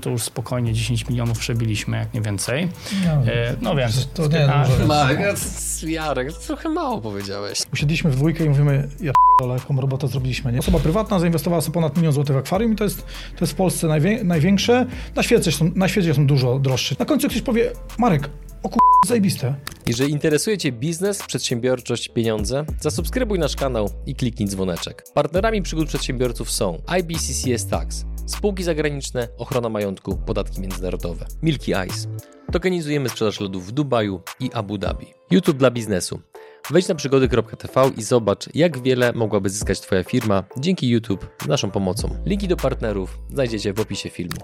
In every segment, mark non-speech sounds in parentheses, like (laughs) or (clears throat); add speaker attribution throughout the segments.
Speaker 1: to już spokojnie 10 milionów przebiliśmy, jak nie więcej.
Speaker 2: No,
Speaker 1: E, No więc,
Speaker 2: to nie
Speaker 1: a-
Speaker 2: dużo.
Speaker 3: Marek, Jarek, trochę mało powiedziałeś.
Speaker 2: Usiedliśmy w dwójkę i mówimy, ja ale jaką robotę zrobiliśmy. Nie? Osoba prywatna zainwestowała sobie ponad milion złotych w akwarium i to jest, to jest w Polsce najwię, największe. Na świecie, są, na świecie są dużo droższe. Na końcu ktoś powie, Marek, o kur... zajebiste.
Speaker 3: Jeżeli interesuje Cię biznes, przedsiębiorczość, pieniądze, zasubskrybuj nasz kanał i kliknij dzwoneczek. Partnerami przygód przedsiębiorców są IBCCS Tax, spółki zagraniczne, ochrona majątku, podatki międzynarodowe, Milky Ice. Tokenizujemy sprzedaż lodów w Dubaju i Abu Dhabi. YouTube dla biznesu. Wejdź na przygody.tv i zobacz, jak wiele mogłaby zyskać Twoja firma dzięki YouTube naszą pomocą. Linki do partnerów znajdziecie w opisie filmu.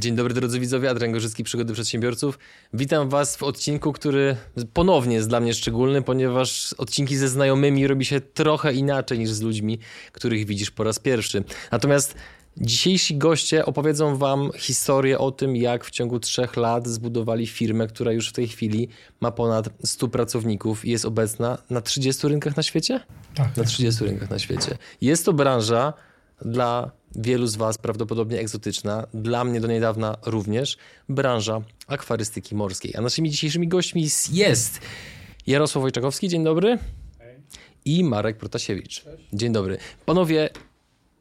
Speaker 3: Dzień dobry drodzy widzowie, Adrian Gorzycki, Przygody Przedsiębiorców. Witam Was w odcinku, który ponownie jest dla mnie szczególny, ponieważ odcinki ze znajomymi robi się trochę inaczej niż z ludźmi, których widzisz po raz pierwszy. Natomiast dzisiejsi goście opowiedzą Wam historię o tym, jak w ciągu trzech lat zbudowali firmę, która już w tej chwili ma ponad 100 pracowników i jest obecna na 30 rynkach na świecie?
Speaker 2: Tak,
Speaker 3: Na 30 rynkach na świecie. Jest to branża dla wielu z Was prawdopodobnie egzotyczna, dla mnie do niedawna również, branża akwarystyki morskiej. A naszymi dzisiejszymi gośćmi jest Jarosław Wojczakowski, dzień dobry, i Marek Protasiewicz. Dzień dobry. Panowie,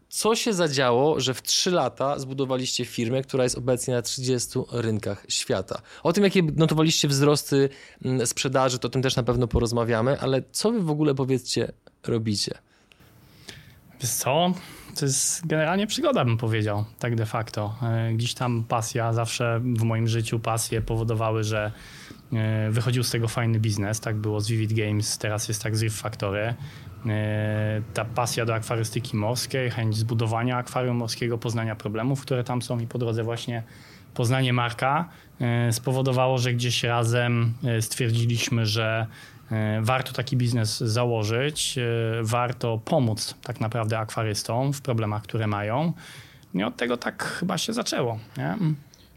Speaker 3: co się zadziało, że w 3 lata zbudowaliście firmę, która jest obecnie na 30 rynkach świata? O tym, jakie notowaliście wzrosty mm, sprzedaży, to o tym też na pewno porozmawiamy, ale co wy w ogóle, powiedzcie, robicie?
Speaker 1: Wiesz co? To jest generalnie przygoda, bym powiedział, tak de facto. E, Gdzieś tam pasja, zawsze w moim życiu pasje powodowały, że e, wychodził z tego fajny biznes. Tak było z Vivid Games, teraz jest tak z Riff Factory. E, Ta pasja do akwarystyki morskiej, chęć zbudowania akwarium morskiego, poznania problemów, które tam są i po drodze właśnie poznanie Marka spowodowało, że gdzieś razem stwierdziliśmy, że warto taki biznes założyć, e, warto pomóc tak naprawdę akwarystom w problemach, które mają. I od tego tak chyba się zaczęło. Nie?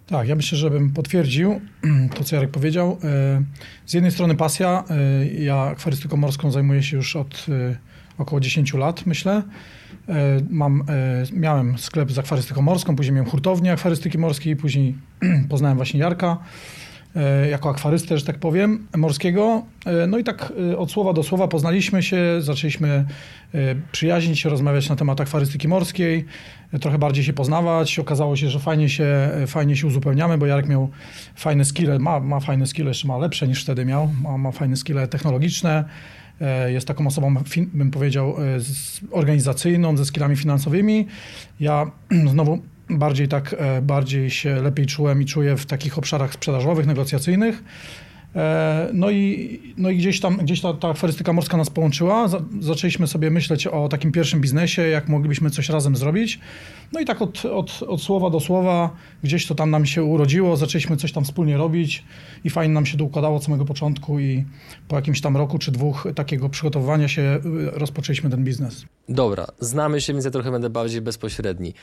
Speaker 2: Tak, ja myślę, żebym potwierdził (clears throat) to, co Jarek powiedział. E, Z jednej strony pasja. e, Ja akwarystyką morską zajmuję się już od e, około 10 lat, myślę. E, Mam, e, miałem sklep z akwarystyką morską, później miałem hurtownię akwarystyki morskiej, później (clears throat) poznałem właśnie Jarka e, jako akwarystę, że tak powiem, morskiego. E, No i tak e, od słowa do słowa poznaliśmy się, zaczęliśmy e, przyjaźnić się, rozmawiać na temat akwarystyki morskiej, e, trochę bardziej się poznawać. Okazało się, że fajnie się, e, fajnie się uzupełniamy, bo Jarek miał fajne skille, ma, ma fajne skille, jeszcze ma lepsze niż wtedy miał, ma, ma fajne skille technologiczne. E, Jest taką osobą, bym powiedział, e, organizacyjną, ze skillami finansowymi. Ja (clears throat) znowu bardziej tak, e, bardziej się lepiej czułem i czuję w takich obszarach sprzedażowych, negocjacyjnych. E, No i, no i gdzieś tam, gdzieś ta, ta akwarystyka morska nas połączyła. Za, zaczęliśmy sobie myśleć o takim pierwszym biznesie, jak moglibyśmy coś razem zrobić. No i tak od, od, od słowa do słowa gdzieś to tam nam się urodziło, zaczęliśmy coś tam wspólnie robić i fajnie nam się to układało od samego początku i po jakimś tam roku czy dwóch takiego przygotowywania się y, rozpoczęliśmy ten biznes.
Speaker 3: Dobra, znamy się, więc ja trochę będę bardziej bezpośredni.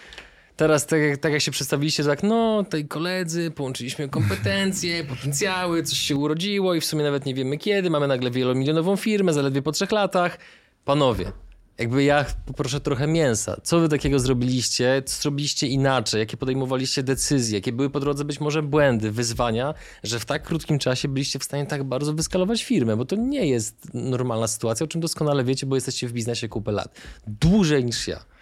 Speaker 3: Teraz, tak jak, tak jak się przedstawiliście, tak, no, tej koledzy, połączyliśmy kompetencje, (laughs) potencjały, coś się urodziło i w sumie nawet nie wiemy kiedy, mamy nagle wielomilionową firmę, zaledwie po trzech latach. Panowie, jakby ja poproszę trochę mięsa. Co wy takiego zrobiliście? Co zrobiliście inaczej? Jakie podejmowaliście decyzje? Jakie były po drodze być może błędy, wyzwania, że w tak krótkim czasie byliście w stanie tak bardzo wyskalować firmę? Bo to nie jest normalna sytuacja, o czym doskonale wiecie, bo jesteście w biznesie kupę lat. Dłużej niż ja.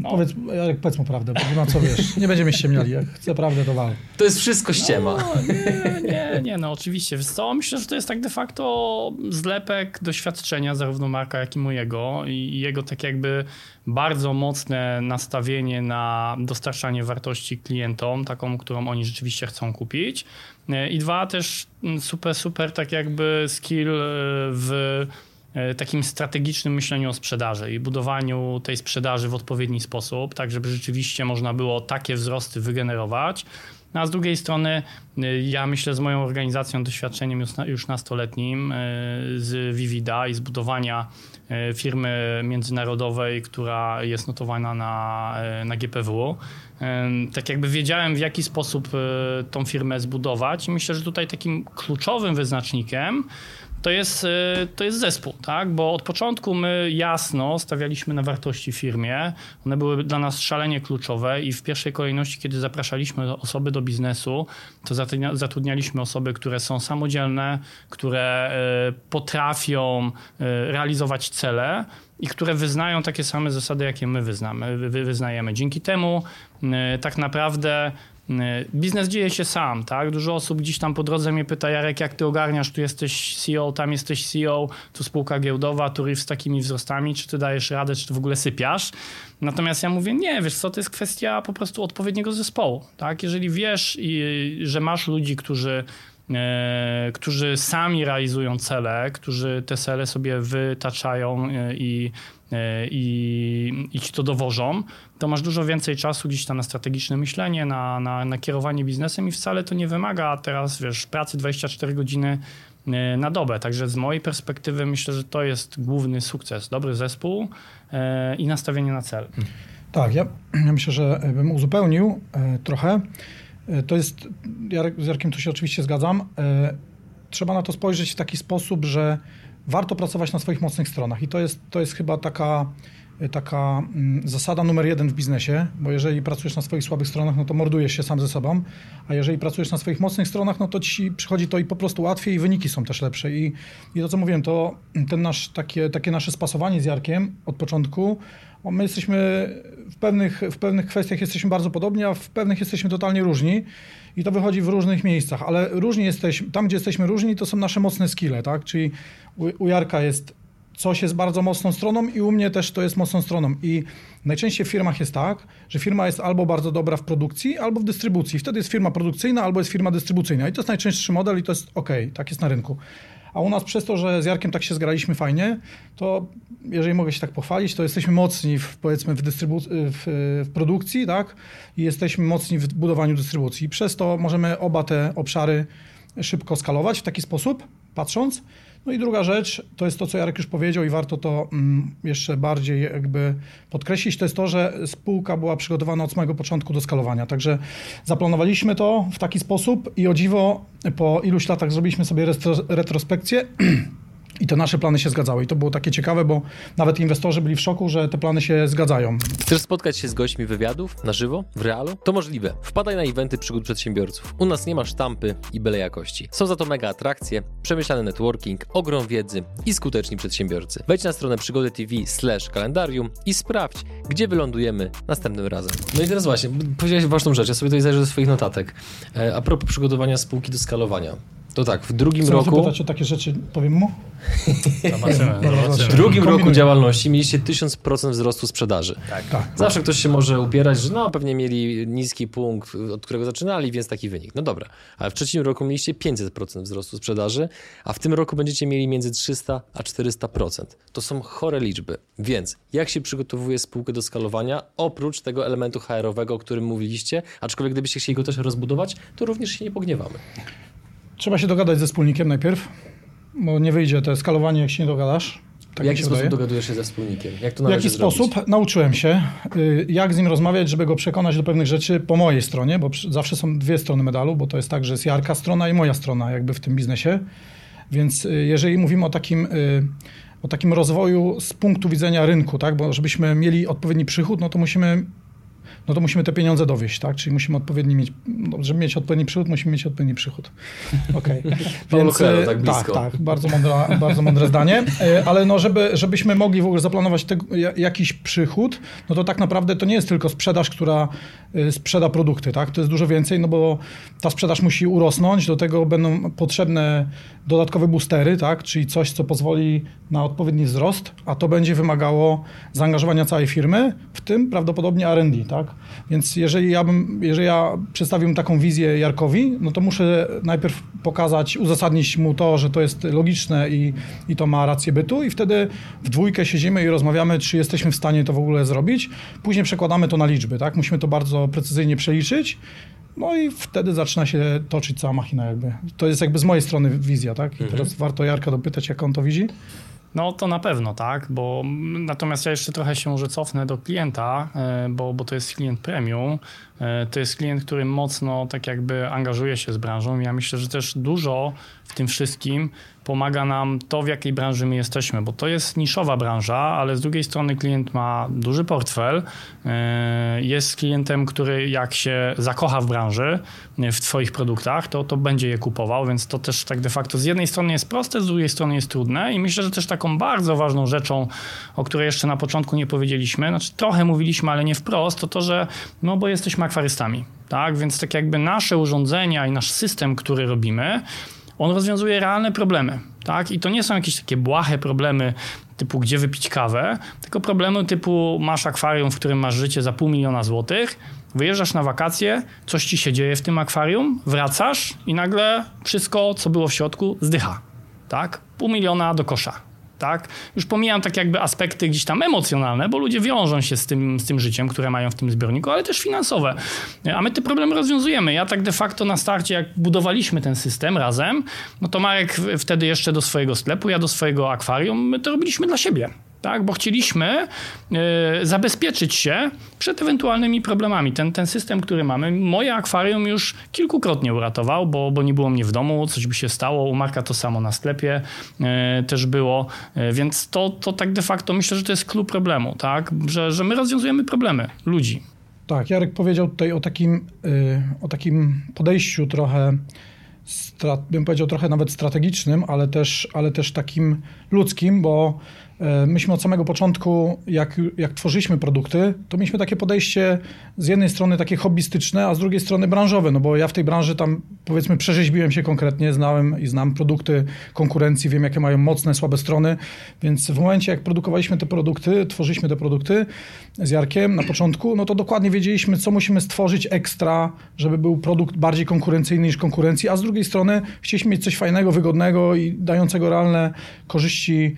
Speaker 2: No. Powiedz, Jarek, powiedz mu prawdę, bo co wiesz. Nie będziemy ściemniali. Jak chce prawdę, to wal.
Speaker 3: To jest wszystko ściema.
Speaker 1: No, nie, nie, nie, no oczywiście. Wiesz co, myślę, że to jest tak de facto zlepek doświadczenia zarówno Marka, jak i mojego i jego tak jakby bardzo mocne nastawienie na dostarczanie wartości klientom, taką, którą oni rzeczywiście chcą kupić. I dwa, też super, super tak jakby skill e, w E, takim strategicznym myśleniu o sprzedaży i budowaniu tej sprzedaży w odpowiedni sposób, tak żeby rzeczywiście można było takie wzrosty wygenerować. No, a z drugiej strony, e, ja myślę z moją organizacją, doświadczeniem już nastoletnim e, z Vivida i zbudowania firmy międzynarodowej, która jest notowana na, na GPW. Tak jakby wiedziałem, w jaki sposób tą firmę zbudować, i myślę, że tutaj takim kluczowym wyznacznikiem to jest, y, to jest zespół, tak? Bo od początku my jasno stawialiśmy na wartości firmie. One były dla nas szalenie kluczowe i w pierwszej kolejności, kiedy zapraszaliśmy osoby do biznesu, to zatrudnialiśmy osoby, które są samodzielne, które y, potrafią y, realizować cele i które wyznają takie same zasady, jakie my wyznamy, wyznajemy. Dzięki temu tak naprawdę biznes dzieje się sam, tak? Dużo osób gdzieś tam po drodze mnie pyta, Jarek, jak ty ogarniasz, tu jesteś CEO, tam jesteś CEO, tu spółka giełdowa, tu z takimi wzrostami, czy ty dajesz radę, czy ty w ogóle sypiasz? Natomiast ja mówię, nie, wiesz co, to jest kwestia po prostu odpowiedniego zespołu, tak? Jeżeli wiesz, że masz ludzi, którzy e, którzy sami realizują cele, którzy te cele sobie wytaczają e, i i, i ci to dowożą, to masz dużo więcej czasu gdzieś tam na strategiczne myślenie, na, na, na kierowanie biznesem i wcale to nie wymaga teraz, wiesz, pracy 24 godziny e, na dobę. Także z mojej perspektywy myślę, że to jest główny sukces. Dobry zespół e, i nastawienie na cel.
Speaker 2: Tak, ja, ja myślę, że bym uzupełnił trochę. To jest, z Jarkiem tu się oczywiście zgadzam. Trzeba na to spojrzeć w taki sposób, że warto pracować na swoich mocnych stronach. I to jest, to jest chyba taka, taka mm, zasada numer jeden w biznesie, bo jeżeli pracujesz na swoich słabych stronach, no to mordujesz się sam ze sobą, a jeżeli pracujesz na swoich mocnych stronach, no to ci przychodzi to i po prostu łatwiej i wyniki są też lepsze. I, i to, co mówiłem, to ten nasz, takie, takie nasze spasowanie z Jarkiem od początku, my jesteśmy w pewnych, w pewnych kwestiach jesteśmy bardzo podobni, a w pewnych jesteśmy totalnie różni i to wychodzi w różnych miejscach, ale różni jesteśmy, tam gdzie jesteśmy różni, to są nasze mocne skille, tak? Czyli u, u Jarka jest coś jest bardzo mocną stroną i u mnie też to jest mocną stroną. I najczęściej w firmach jest tak, że firma jest albo bardzo dobra w produkcji, albo w dystrybucji. Wtedy jest firma produkcyjna, albo jest firma dystrybucyjna. I to jest najczęstszy model i to jest ok, tak jest na rynku. A u nas przez to, że z Jarkiem tak się zgraliśmy fajnie, to jeżeli mogę się tak pochwalić, to jesteśmy mocni w, powiedzmy w, dystrybu- w, w produkcji, tak? I jesteśmy mocni w budowaniu dystrybucji. Przez to możemy oba te obszary szybko skalować w taki sposób, patrząc. No i druga rzecz, to jest to, co Jarek już powiedział i warto to mm, jeszcze bardziej jakby podkreślić, to jest to, że spółka była przygotowana od samego początku do skalowania. Także zaplanowaliśmy to w taki sposób i o dziwo po iluś latach zrobiliśmy sobie retrospekcję (clears throat) I te nasze plany się zgadzały. I to było takie ciekawe, bo nawet inwestorzy byli w szoku, że te plany się zgadzają.
Speaker 3: Chcesz spotkać się z gośćmi wywiadów na żywo, w realu? To możliwe. Wpadaj na eventy przygód przedsiębiorców. U nas nie ma sztampy i byle jakości. Są za to mega atrakcje, przemyślany networking, ogrom wiedzy i skuteczni przedsiębiorcy. Wejdź na stronę przygody TV slash kalendarium i sprawdź, gdzie wylądujemy następnym razem. No i teraz właśnie, powiedziałeś ważną rzecz, ja sobie tutaj zajrzę do swoich notatek. E, a propos przygotowania spółki do skalowania. To tak, w drugim
Speaker 2: Co
Speaker 3: roku.
Speaker 2: pytać o takie rzeczy, powiem mu? (laughs) (laughs)
Speaker 3: W drugim roku działalności mieliście 1000% wzrostu sprzedaży.
Speaker 1: Tak. tak.
Speaker 3: Zawsze ktoś się może upierać, że no pewnie mieli niski punkt, od którego zaczynali, więc taki wynik. No dobra, ale w trzecim roku mieliście 500% wzrostu sprzedaży, a w tym roku będziecie mieli między 300 a 400%. To są chore liczby. Więc jak się przygotowuje spółkę do skalowania, oprócz tego elementu HR-owego, o którym mówiliście, aczkolwiek gdybyście chcieli go też rozbudować, to również się nie pogniewamy.
Speaker 2: Trzeba się dogadać ze wspólnikiem najpierw, bo nie wyjdzie to skalowanie, jak się nie dogadasz.
Speaker 3: Tak w jaki sposób wydaje. dogadujesz się ze wspólnikiem? Jak to
Speaker 2: w jaki
Speaker 3: zrobić?
Speaker 2: sposób? Nauczyłem się, y, jak z nim rozmawiać, żeby go przekonać do pewnych rzeczy po mojej stronie, bo zawsze są dwie strony medalu, bo to jest tak, że jest Jarka strona i moja strona jakby w tym biznesie. Więc y, jeżeli mówimy o takim, y, o takim rozwoju z punktu widzenia rynku, tak, bo żebyśmy mieli odpowiedni przychód, no to musimy no to musimy te pieniądze dowieść, tak? Czyli musimy odpowiedni mieć, no, żeby mieć odpowiedni przychód, musimy mieć odpowiedni przychód. (laughs) Okej.
Speaker 3: Paulo
Speaker 2: Więc,
Speaker 3: Coelho,
Speaker 2: e,
Speaker 3: tak blisko.
Speaker 2: Tak, tak, bardzo, mądra, bardzo mądre zdanie. E, Ale no, żeby, żebyśmy mogli w ogóle zaplanować ja- jakiś przychód, no to tak naprawdę to nie jest tylko sprzedaż, która e, sprzeda produkty, tak? To jest dużo więcej, no bo ta sprzedaż musi urosnąć, do tego będą potrzebne dodatkowe boostery, tak? Czyli coś, co pozwoli na odpowiedni wzrost, a to będzie wymagało zaangażowania całej firmy, w tym prawdopodobnie R&D, tak? Więc jeżeli ja bym, jeżeli ja przedstawiłbym taką wizję Jarkowi, no to muszę najpierw pokazać, uzasadnić mu to, że to jest logiczne i, i to ma rację bytu i wtedy w dwójkę siedzimy i rozmawiamy, czy jesteśmy w stanie to w ogóle zrobić. Później przekładamy to na liczby, tak? Musimy to bardzo precyzyjnie przeliczyć, no i wtedy zaczyna się toczyć cała machina jakby. To jest jakby z mojej strony wizja, tak? I teraz warto Jarka dopytać, jak on to widzi.
Speaker 1: No to na pewno, tak, bo natomiast ja jeszcze trochę się może cofnę do klienta, e, bo, bo to jest klient premium. E, To jest klient, który mocno tak jakby angażuje się z branżą. Ja myślę, że też dużo w tym wszystkim pomaga nam to, w jakiej branży my jesteśmy, bo to jest niszowa branża, ale z drugiej strony klient ma duży portfel, e, jest klientem, który jak się zakocha w branży, e, w twoich produktach, to, to będzie je kupował, więc to też tak de facto z jednej strony jest proste, z drugiej strony jest trudne i myślę, że też taką bardzo ważną rzeczą, o której jeszcze na początku nie powiedzieliśmy, znaczy trochę mówiliśmy, ale nie wprost, to to, że no bo jesteśmy akwarystami, tak, więc tak jakby nasze urządzenia i nasz system, który robimy, on rozwiązuje realne problemy, tak? I to nie są jakieś takie błahe problemy typu gdzie wypić kawę, tylko problemy typu masz akwarium, w którym masz życie za pół miliona złotych, wyjeżdżasz na wakacje, coś ci się dzieje w tym akwarium, wracasz i nagle wszystko, co było w środku, zdycha, tak? Pół miliona do kosza. Tak? Już pomijam tak jakby aspekty gdzieś tam emocjonalne, bo ludzie wiążą się z tym, z tym życiem, które mają w tym zbiorniku, ale też finansowe. A my te problemy rozwiązujemy. Ja tak de facto na starcie, jak budowaliśmy ten system razem, no to Marek wtedy jeszcze do swojego sklepu, ja do swojego akwarium, my to robiliśmy dla siebie. Tak, bo chcieliśmy e, zabezpieczyć się przed ewentualnymi problemami. Ten, ten system, który mamy, moje akwarium już kilkukrotnie uratował, bo, bo nie było mnie w domu, coś by się stało. U Marka to samo na sklepie e, też było, e, więc to, to tak de facto myślę, że to jest klucz problemu, tak? że, że my rozwiązujemy problemy ludzi.
Speaker 2: Tak, Jarek powiedział tutaj o takim, o takim podejściu trochę, bym powiedział trochę nawet strategicznym, ale też, ale też takim ludzkim, bo myśmy od samego początku, jak, jak tworzyliśmy produkty, to mieliśmy takie podejście z jednej strony takie hobbystyczne, a z drugiej strony branżowe, no bo ja w tej branży tam powiedzmy przerzeźbiłem się konkretnie, znałem i znam produkty konkurencji, wiem jakie mają mocne, słabe strony, więc w momencie jak produkowaliśmy te produkty, tworzyliśmy te produkty z Jarkiem na początku, no to dokładnie wiedzieliśmy, co musimy stworzyć ekstra, żeby był produkt bardziej konkurencyjny niż konkurencji, a z drugiej strony chcieliśmy mieć coś fajnego, wygodnego i dającego realne korzyści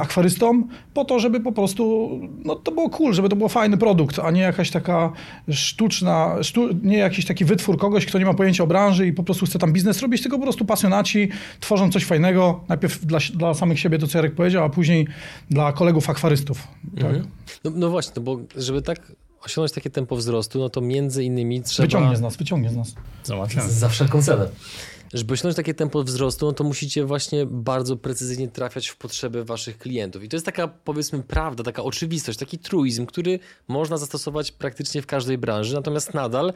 Speaker 2: akwarystom, po to, żeby po prostu, no to było cool, żeby to był fajny produkt, a nie jakaś taka sztuczna, sztu, nie jakiś taki wytwór kogoś, kto nie ma pojęcia o branży i po prostu chce tam biznes robić, tylko po prostu pasjonaci tworzą coś fajnego, najpierw dla, dla samych siebie, to co Jarek powiedział, a później dla kolegów akwarystów. Tak?
Speaker 3: No, no właśnie, no bo żeby tak osiągnąć takie tempo wzrostu, no to między innymi trzeba...
Speaker 2: Wyciągnie z nas, wyciągnie z nas.
Speaker 3: Za wszelką cenę. Żeby osiągnąć takie tempo wzrostu, no to musicie właśnie bardzo precyzyjnie trafiać w potrzeby waszych klientów. I to jest taka, powiedzmy, prawda, taka oczywistość, taki truizm, który można zastosować praktycznie w każdej branży, natomiast nadal,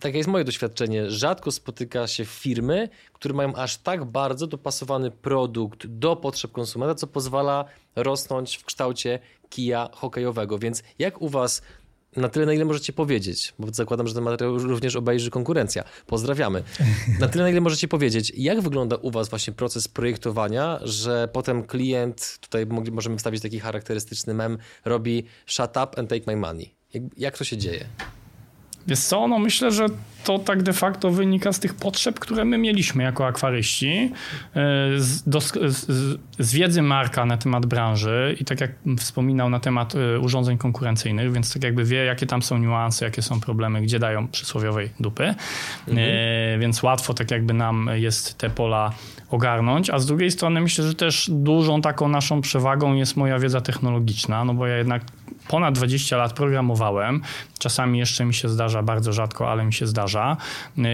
Speaker 3: takie jest moje doświadczenie, rzadko spotyka się firmy, które mają aż tak bardzo dopasowany produkt do potrzeb konsumenta, co pozwala rosnąć w kształcie kija hokejowego. Więc jak u was na tyle, na ile możecie powiedzieć, bo zakładam, że ten materiał również obejrzy konkurencja. Pozdrawiamy. Na tyle, na ile możecie powiedzieć, jak wygląda u Was właśnie proces projektowania, że potem klient, tutaj możemy wstawić taki charakterystyczny mem, robi shut up and take my money. Jak, jak to się dzieje?
Speaker 1: Wiesz co, no myślę, że to tak de facto wynika z tych potrzeb, które my mieliśmy jako akwaryści, e, z, dos- z, z- wiedzy Marka na temat branży i tak jak wspominał na temat e, urządzeń konkurencyjnych, więc tak jakby wie, jakie tam są niuanse, jakie są problemy, gdzie dają przysłowiowej dupy, e, więc łatwo tak jakby nam jest te pola ogarnąć, a z drugiej strony myślę, że też dużą taką naszą przewagą jest moja wiedza technologiczna, no bo ja jednak ponad 20 lat programowałem. Czasami jeszcze mi się zdarza, bardzo rzadko, ale mi się zdarza.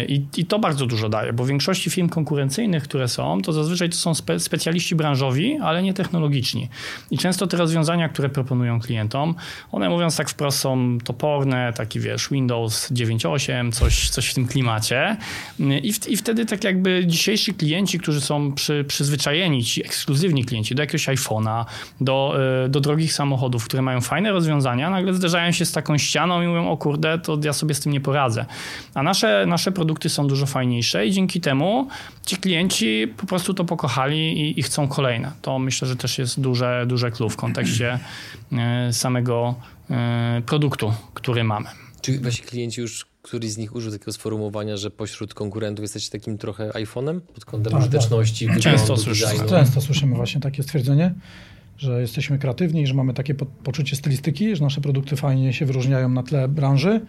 Speaker 1: I, i to bardzo dużo daje, bo w większości firm konkurencyjnych, które są, to zazwyczaj to są spe, specjaliści branżowi, ale nie technologiczni. I często te rozwiązania, które proponują klientom, one mówiąc tak wprost są toporne, taki wiesz, Windows 9.8, coś, coś w tym klimacie. I, w, I wtedy tak jakby dzisiejsi klienci, którzy są przy, przyzwyczajeni, ci ekskluzywni klienci do jakiegoś iPhone'a, do, e, do drogich samochodów, które mają fajne rozwiązania, nagle zderzają się z taką ścianą i mówią, o kurde, to ja sobie z tym nie poradzę. A nasze, nasze produkty są dużo fajniejsze i dzięki temu ci klienci po prostu to pokochali i, i chcą kolejne. To myślę, że też jest duże, duże clue w kontekście e, samego e, produktu, który mamy.
Speaker 3: Czy wasi klienci już któryś z nich użył takiego sformułowania, że pośród konkurentów jesteście takim trochę iPhone'em pod kątem tak, użyteczności,
Speaker 2: tak. Często, słyszymy, często słyszymy właśnie takie stwierdzenie, że jesteśmy kreatywni, że mamy takie po poczucie stylistyki, że nasze produkty fajnie się wyróżniają na tle branży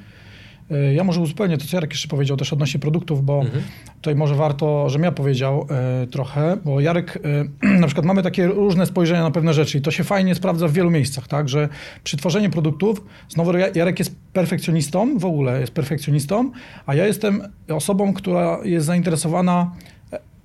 Speaker 2: E, ja może uzupełnię to, co Jarek jeszcze powiedział też odnośnie produktów, bo mhm. tutaj może warto, żebym ja powiedział e, trochę, bo Jarek, e, (clears throat) na przykład mamy takie różne spojrzenia na pewne rzeczy i to się fajnie sprawdza w wielu miejscach, tak, że przy tworzeniu produktów, znowu Jarek jest perfekcjonistą, w ogóle jest perfekcjonistą, a ja jestem osobą, która jest zainteresowana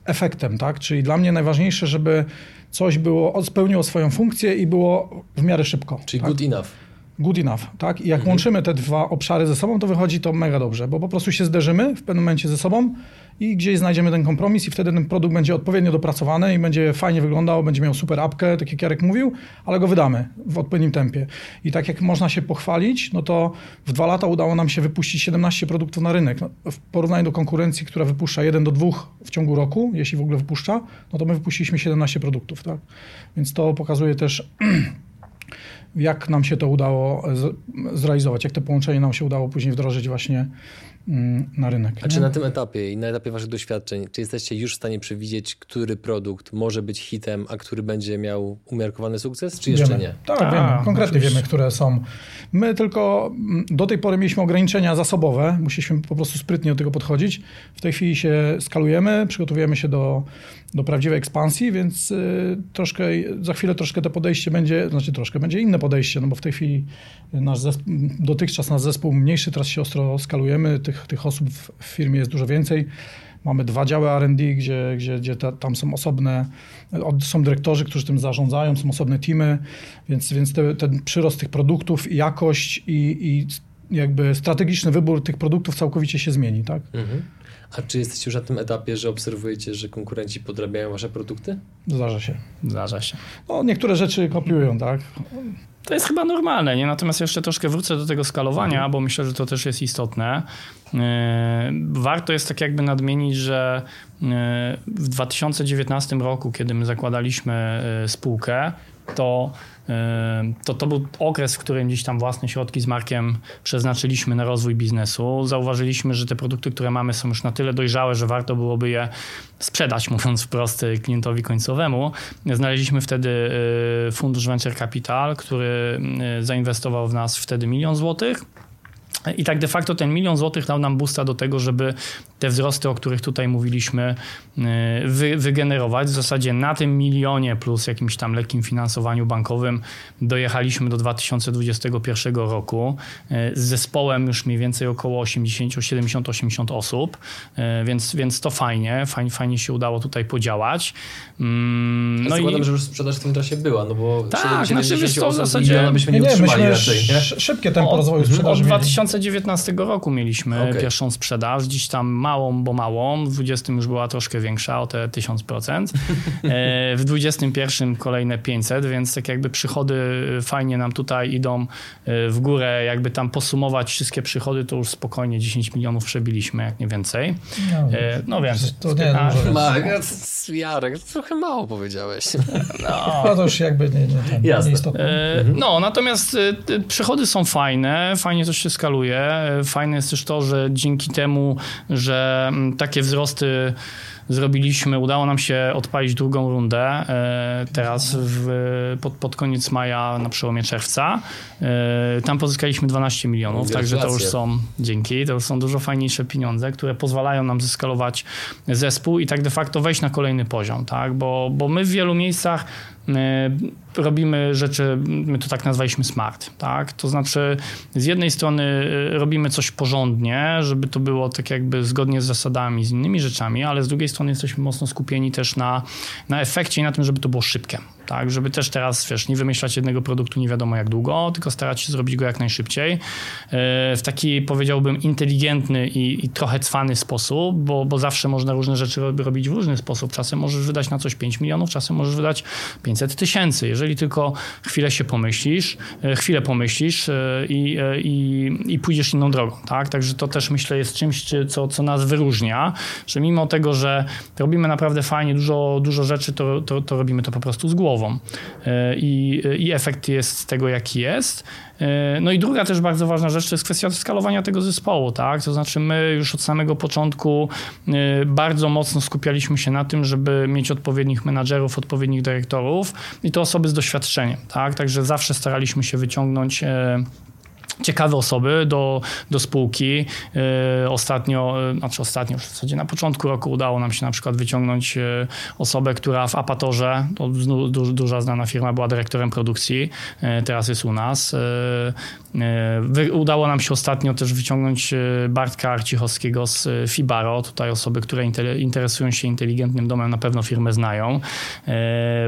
Speaker 2: efektem, tak, czyli dla mnie najważniejsze, żeby coś było, spełniło swoją funkcję i było w miarę szybko.
Speaker 3: Czyli
Speaker 2: tak?
Speaker 3: good enough
Speaker 2: good enough, tak? I jak mhm. łączymy te dwa obszary ze sobą, to wychodzi to mega dobrze, bo po prostu się zderzymy w pewnym momencie ze sobą i gdzieś znajdziemy ten kompromis i wtedy ten produkt będzie odpowiednio dopracowany i będzie fajnie wyglądał, będzie miał super apkę, tak jak Jarek mówił, ale go wydamy w odpowiednim tempie. I tak jak można się pochwalić, no to w dwa lata udało nam się wypuścić 17 produktów na rynek. No, w porównaniu do konkurencji, która wypuszcza jeden do dwóch w ciągu roku, jeśli w ogóle wypuszcza, no to my wypuściliśmy 17 produktów, tak? Więc to pokazuje też (clears throat) jak nam się to udało zrealizować, jak to połączenie nam się udało później wdrożyć właśnie mm, na rynek.
Speaker 3: A nie? czy na tym etapie i na etapie waszych doświadczeń, czy jesteście już w stanie przewidzieć, który produkt może być hitem, a który będzie miał umiarkowany sukces, czy jeszcze
Speaker 2: wiemy.
Speaker 3: nie?
Speaker 2: Tak, a, wiemy. Konkretnie wiemy, które są. My tylko mm, do tej pory mieliśmy ograniczenia zasobowe, musieliśmy po prostu sprytnie do tego podchodzić. W tej chwili się skalujemy, przygotowujemy się do do prawdziwej ekspansji, więc y, troszkę, za chwilę troszkę to podejście będzie, znaczy troszkę będzie inne podejście, no bo w tej chwili nasz zespół, dotychczas nasz zespół mniejszy, teraz się ostro skalujemy, tych, tych osób w, firmie jest dużo więcej. Mamy dwa działy R&D, gdzie, gdzie, gdzie ta, tam są osobne, są dyrektorzy, którzy tym zarządzają, są osobne teamy, więc, więc te, ten przyrost tych produktów, jakość i, i jakby strategiczny wybór tych produktów całkowicie się zmieni, tak? Mhm.
Speaker 3: A czy jesteście już na tym etapie, że obserwujecie, że konkurenci podrabiają wasze produkty?
Speaker 2: Zdarza się.
Speaker 1: Zdarza się.
Speaker 2: No, niektóre rzeczy kopiują, tak?
Speaker 1: To jest chyba normalne, nie? Natomiast jeszcze troszkę wrócę do tego skalowania, mhm. bo myślę, że to też jest istotne. E, warto jest tak jakby nadmienić, że e, w 2019 roku, kiedy my zakładaliśmy e, spółkę, to to, to był okres, w którym gdzieś tam własne środki z Markiem przeznaczyliśmy na rozwój biznesu. Zauważyliśmy, że te produkty, które mamy są już na tyle dojrzałe, że warto byłoby je sprzedać, (laughs) mówiąc wprost, klientowi końcowemu. Znaleźliśmy wtedy y, fundusz Venture Capital, który y, zainwestował w nas wtedy milion złotych. I tak de facto ten milion złotych dał nam boosta do tego, żeby te wzrosty, o których tutaj mówiliśmy, y, wy, wygenerować. W zasadzie na tym milionie plus jakimś tam lekkim finansowaniu bankowym dojechaliśmy do 2021 roku y, z zespołem już mniej więcej około 80, 70, 80 osób, y, więc, więc to fajnie, fajnie, fajnie się udało tutaj podziałać.
Speaker 3: Mm, no zakładam, i... że już sprzedaż w tym czasie była, no bo
Speaker 1: tak, 70 znaczy, w zasadzie
Speaker 3: byśmy nie, nie utrzymali raczej. Nie?
Speaker 2: Szybkie tempo rozwoju sprzedaży.
Speaker 1: Od 2019 roku mieliśmy okay. pierwszą sprzedaż, dziś tam małą, bo małą. W 20 już była troszkę większa, o te 1000%. (laughs) E, w 21 kolejne 500, więc tak jakby przychody fajnie nam tutaj idą e, w górę. Jakby tam posumować wszystkie przychody, to już spokojnie 10 milionów przebiliśmy, jak nie więcej. No,
Speaker 2: e, no wiem. To nie
Speaker 3: a, Marek, Jarek, trochę mało powiedziałeś. (laughs)
Speaker 2: No, no to już jakby nie, nie, ten,
Speaker 1: Jasne. nie No, natomiast przychody są fajne, fajnie coś się skaluje. Fajne jest też to, że dzięki temu, że mm, takie wzrosty zrobiliśmy, udało nam się odpalić drugą rundę e, teraz w, pod, pod koniec maja na przełomie czerwca. E, tam pozyskaliśmy 12 milionów, także to już są, dzięki, to już są dużo fajniejsze pieniądze, które pozwalają nam zeskalować zespół i tak de facto wejść na kolejny poziom, tak? bo, bo my w wielu miejscach robimy rzeczy, my to tak nazwaliśmy smart, tak? To znaczy z jednej strony y, robimy coś porządnie, żeby to było tak jakby zgodnie z zasadami, z innymi rzeczami, ale z drugiej strony jesteśmy mocno skupieni też na, na efekcie i na tym, żeby to było szybkie, tak? Żeby też teraz, wiesz, nie wymyślać jednego produktu nie wiadomo jak długo, tylko starać się zrobić go jak najszybciej y, w taki powiedziałbym inteligentny i, i trochę cwany sposób, bo, bo zawsze można różne rzeczy robić w różny sposób. Czasem możesz wydać na coś 5 milionów, czasem możesz wydać 500 tysięcy. Jeżeli jeżeli tylko chwilę się pomyślisz, e, chwilę pomyślisz e, i, e, i, i pójdziesz inną drogą, tak? Także to też myślę jest czymś, co, co nas wyróżnia, że mimo tego, że robimy naprawdę fajnie dużo, dużo rzeczy, to, to, to robimy to po prostu z głową. I, I efekt jest z tego, jaki jest. E, no i druga też bardzo ważna rzecz to jest kwestia skalowania tego zespołu, tak? To znaczy my już od samego początku e, bardzo mocno skupialiśmy się na tym, żeby mieć odpowiednich menadżerów, odpowiednich dyrektorów i to osoby z doświadczeniem, tak? Także zawsze staraliśmy się wyciągnąć e, ciekawe osoby do, do spółki. E, ostatnio, e, znaczy ostatnio, w zasadzie na początku roku udało nam się na przykład wyciągnąć e, osobę, która w Apatorze, to du, duża znana firma, była dyrektorem produkcji, teraz jest u nas. Udało nam się ostatnio też wyciągnąć Bartka Arcichowskiego z Fibaro, tutaj osoby, które interesują się inteligentnym domem, na pewno firmę znają.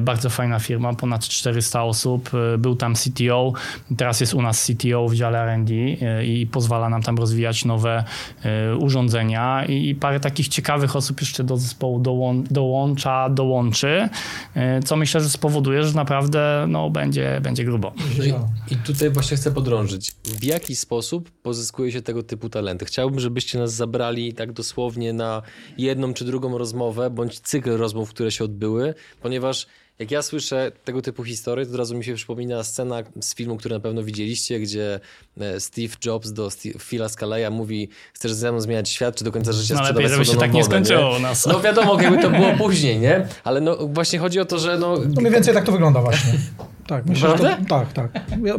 Speaker 1: Bardzo fajna firma, ponad 400 osób. Był tam CTO, teraz jest u nas CTO w dziale R&D e, i pozwala nam tam rozwijać nowe e, urządzenia i parę takich ciekawych osób jeszcze do zespołu dołącza, dołączy, e, co myślę, że spowoduje, że naprawdę no, będzie, będzie grubo.
Speaker 3: No i, I tutaj właśnie chcę podrążyć. W jaki sposób pozyskuje się tego typu talenty? Chciałbym, żebyście nas zabrali tak dosłownie na jedną czy drugą rozmowę, bądź cykl rozmów, które się odbyły, ponieważ jak ja słyszę tego typu historie, to od razu mi się przypomina scena z filmu, który na pewno widzieliście, gdzie e, Steve Jobs do Steve, Phila Scaleya mówi, chcesz ze mną zmieniać świat, czy do końca życia
Speaker 1: no, lepiej, żeby się tak nie skończyło u nas.
Speaker 3: No wiadomo, jakby to było później, nie? Ale no właśnie chodzi o to, że no...
Speaker 2: no mniej więcej tak to wygląda właśnie. (laughs) Tak, myślę, to, tak, tak.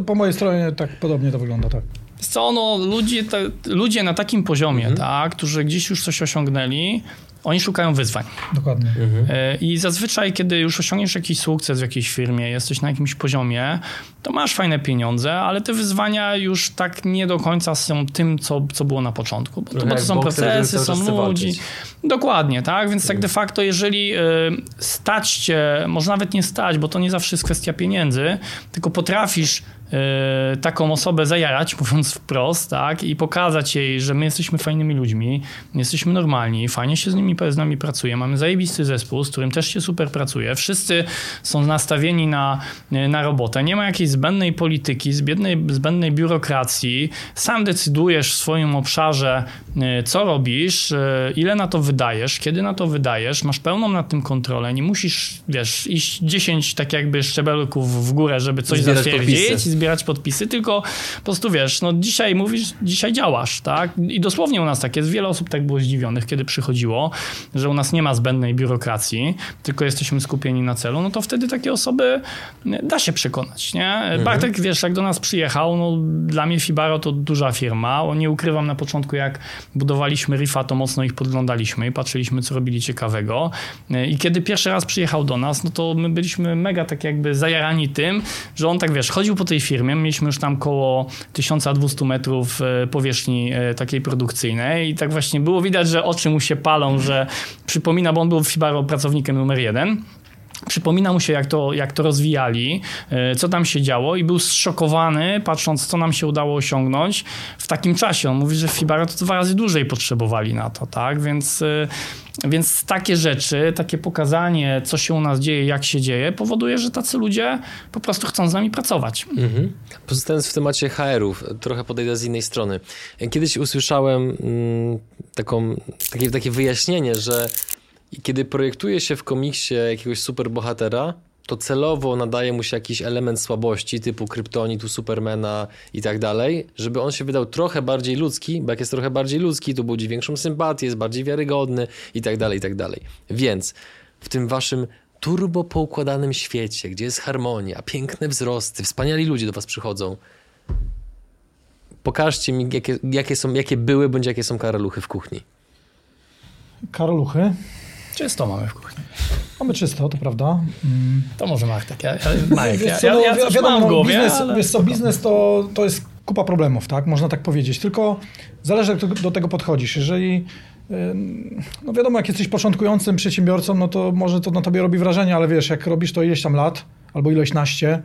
Speaker 2: Po mojej stronie tak podobnie to wygląda, tak.
Speaker 1: Co, no, ludzie, te, ludzie na takim poziomie, mhm. tak, którzy gdzieś już coś osiągnęli, oni szukają wyzwań.
Speaker 2: Dokładnie. Mhm.
Speaker 1: E, I zazwyczaj, kiedy już osiągniesz jakiś sukces w jakiejś firmie, jesteś na jakimś poziomie, to masz fajne pieniądze, ale te wyzwania już tak nie do końca są tym, co, co było na początku. Bo, to, bo to są procesy, są ludzi. Dokładnie, tak? Więc tak mhm. de facto, jeżeli y, stać cię, może nawet nie stać, bo to nie zawsze jest kwestia pieniędzy, tylko potrafisz E, taką osobę zajarać, mówiąc wprost, tak, i pokazać jej, że my jesteśmy fajnymi ludźmi, jesteśmy normalni, fajnie się z nimi z nami pracuje, mamy zajebisty zespół, z którym też się super pracuje, wszyscy są nastawieni na, na robotę, nie ma jakiejś zbędnej polityki, zbędnej, zbędnej biurokracji, sam decydujesz w swoim obszarze, e, co robisz, ile na to wydajesz, kiedy na to wydajesz, masz pełną nad tym kontrolę, nie musisz, wiesz, iść 10 tak jakby szczebelków w górę, żeby coś zatwierdzić, zbierać podpisy, tylko po prostu wiesz, no dzisiaj mówisz, dzisiaj działasz, tak? I dosłownie u nas tak jest. Wiele osób tak było zdziwionych, kiedy przychodziło, że u nas nie ma zbędnej biurokracji, tylko jesteśmy skupieni na celu, no to wtedy takie osoby da się przekonać, nie? Mhm. Bartek, wiesz, jak do nas przyjechał, no dla mnie Fibaro to duża firma. Nie ukrywam na początku, jak budowaliśmy Rifa, to mocno ich podglądaliśmy i patrzyliśmy, co robili ciekawego. I kiedy pierwszy raz przyjechał do nas, no to my byliśmy mega tak jakby zajarani tym, że on tak, wiesz, chodził po tej firmie. Mieliśmy już tam koło 1200 metrów e, powierzchni e, takiej produkcyjnej i tak właśnie było widać, że oczy mu się palą, że przypomina, bo on był w Fibaro pracownikiem numer jeden. Przypomina mu się, jak to, jak to rozwijali, e, co tam się działo, i był zszokowany, patrząc, co nam się udało osiągnąć w takim czasie. On mówi, że w Fibaro to dwa razy dłużej potrzebowali na to, tak? Więc więc takie rzeczy, takie pokazanie, co się u nas dzieje, jak się dzieje, powoduje, że tacy ludzie po prostu chcą z nami pracować. Mhm.
Speaker 3: Pozostając w temacie HR-ów, trochę podejdę z innej strony. Kiedyś usłyszałem mm, taką, takie, takie wyjaśnienie, że kiedy projektuje się w komiksie jakiegoś superbohatera, to celowo nadaje mu się jakiś element słabości, typu kryptonitu, supermana i tak dalej, żeby on się wydał trochę bardziej ludzki, bo jak jest trochę bardziej ludzki, to budzi większą sympatię, jest bardziej wiarygodny i tak dalej, i tak dalej. Więc w tym waszym turbo poukładanym świecie, gdzie jest harmonia, piękne wzrosty, wspaniali ludzie do was przychodzą, pokażcie mi, jakie, jakie, są, jakie były, bądź jakie są karaluchy w kuchni.
Speaker 2: Karaluchy?
Speaker 1: Często mamy w kuchni.
Speaker 2: Mamy czysto, to prawda. Mm.
Speaker 1: To może Marek, tak. Ja, ja, ja, ja,
Speaker 2: no,
Speaker 1: ja coś
Speaker 2: wiadomo,
Speaker 1: mam w głowie,
Speaker 2: biznes,
Speaker 1: ale...
Speaker 2: wiesz co, biznes to, to jest kupa problemów, tak? Można tak powiedzieć. Tylko zależy, jak do, do tego podchodzisz. Jeżeli ym, no wiadomo, jak jesteś początkującym przedsiębiorcą, no to może to na tobie robi wrażenie, ale wiesz, jak robisz to ileś tam lat albo ileś naście,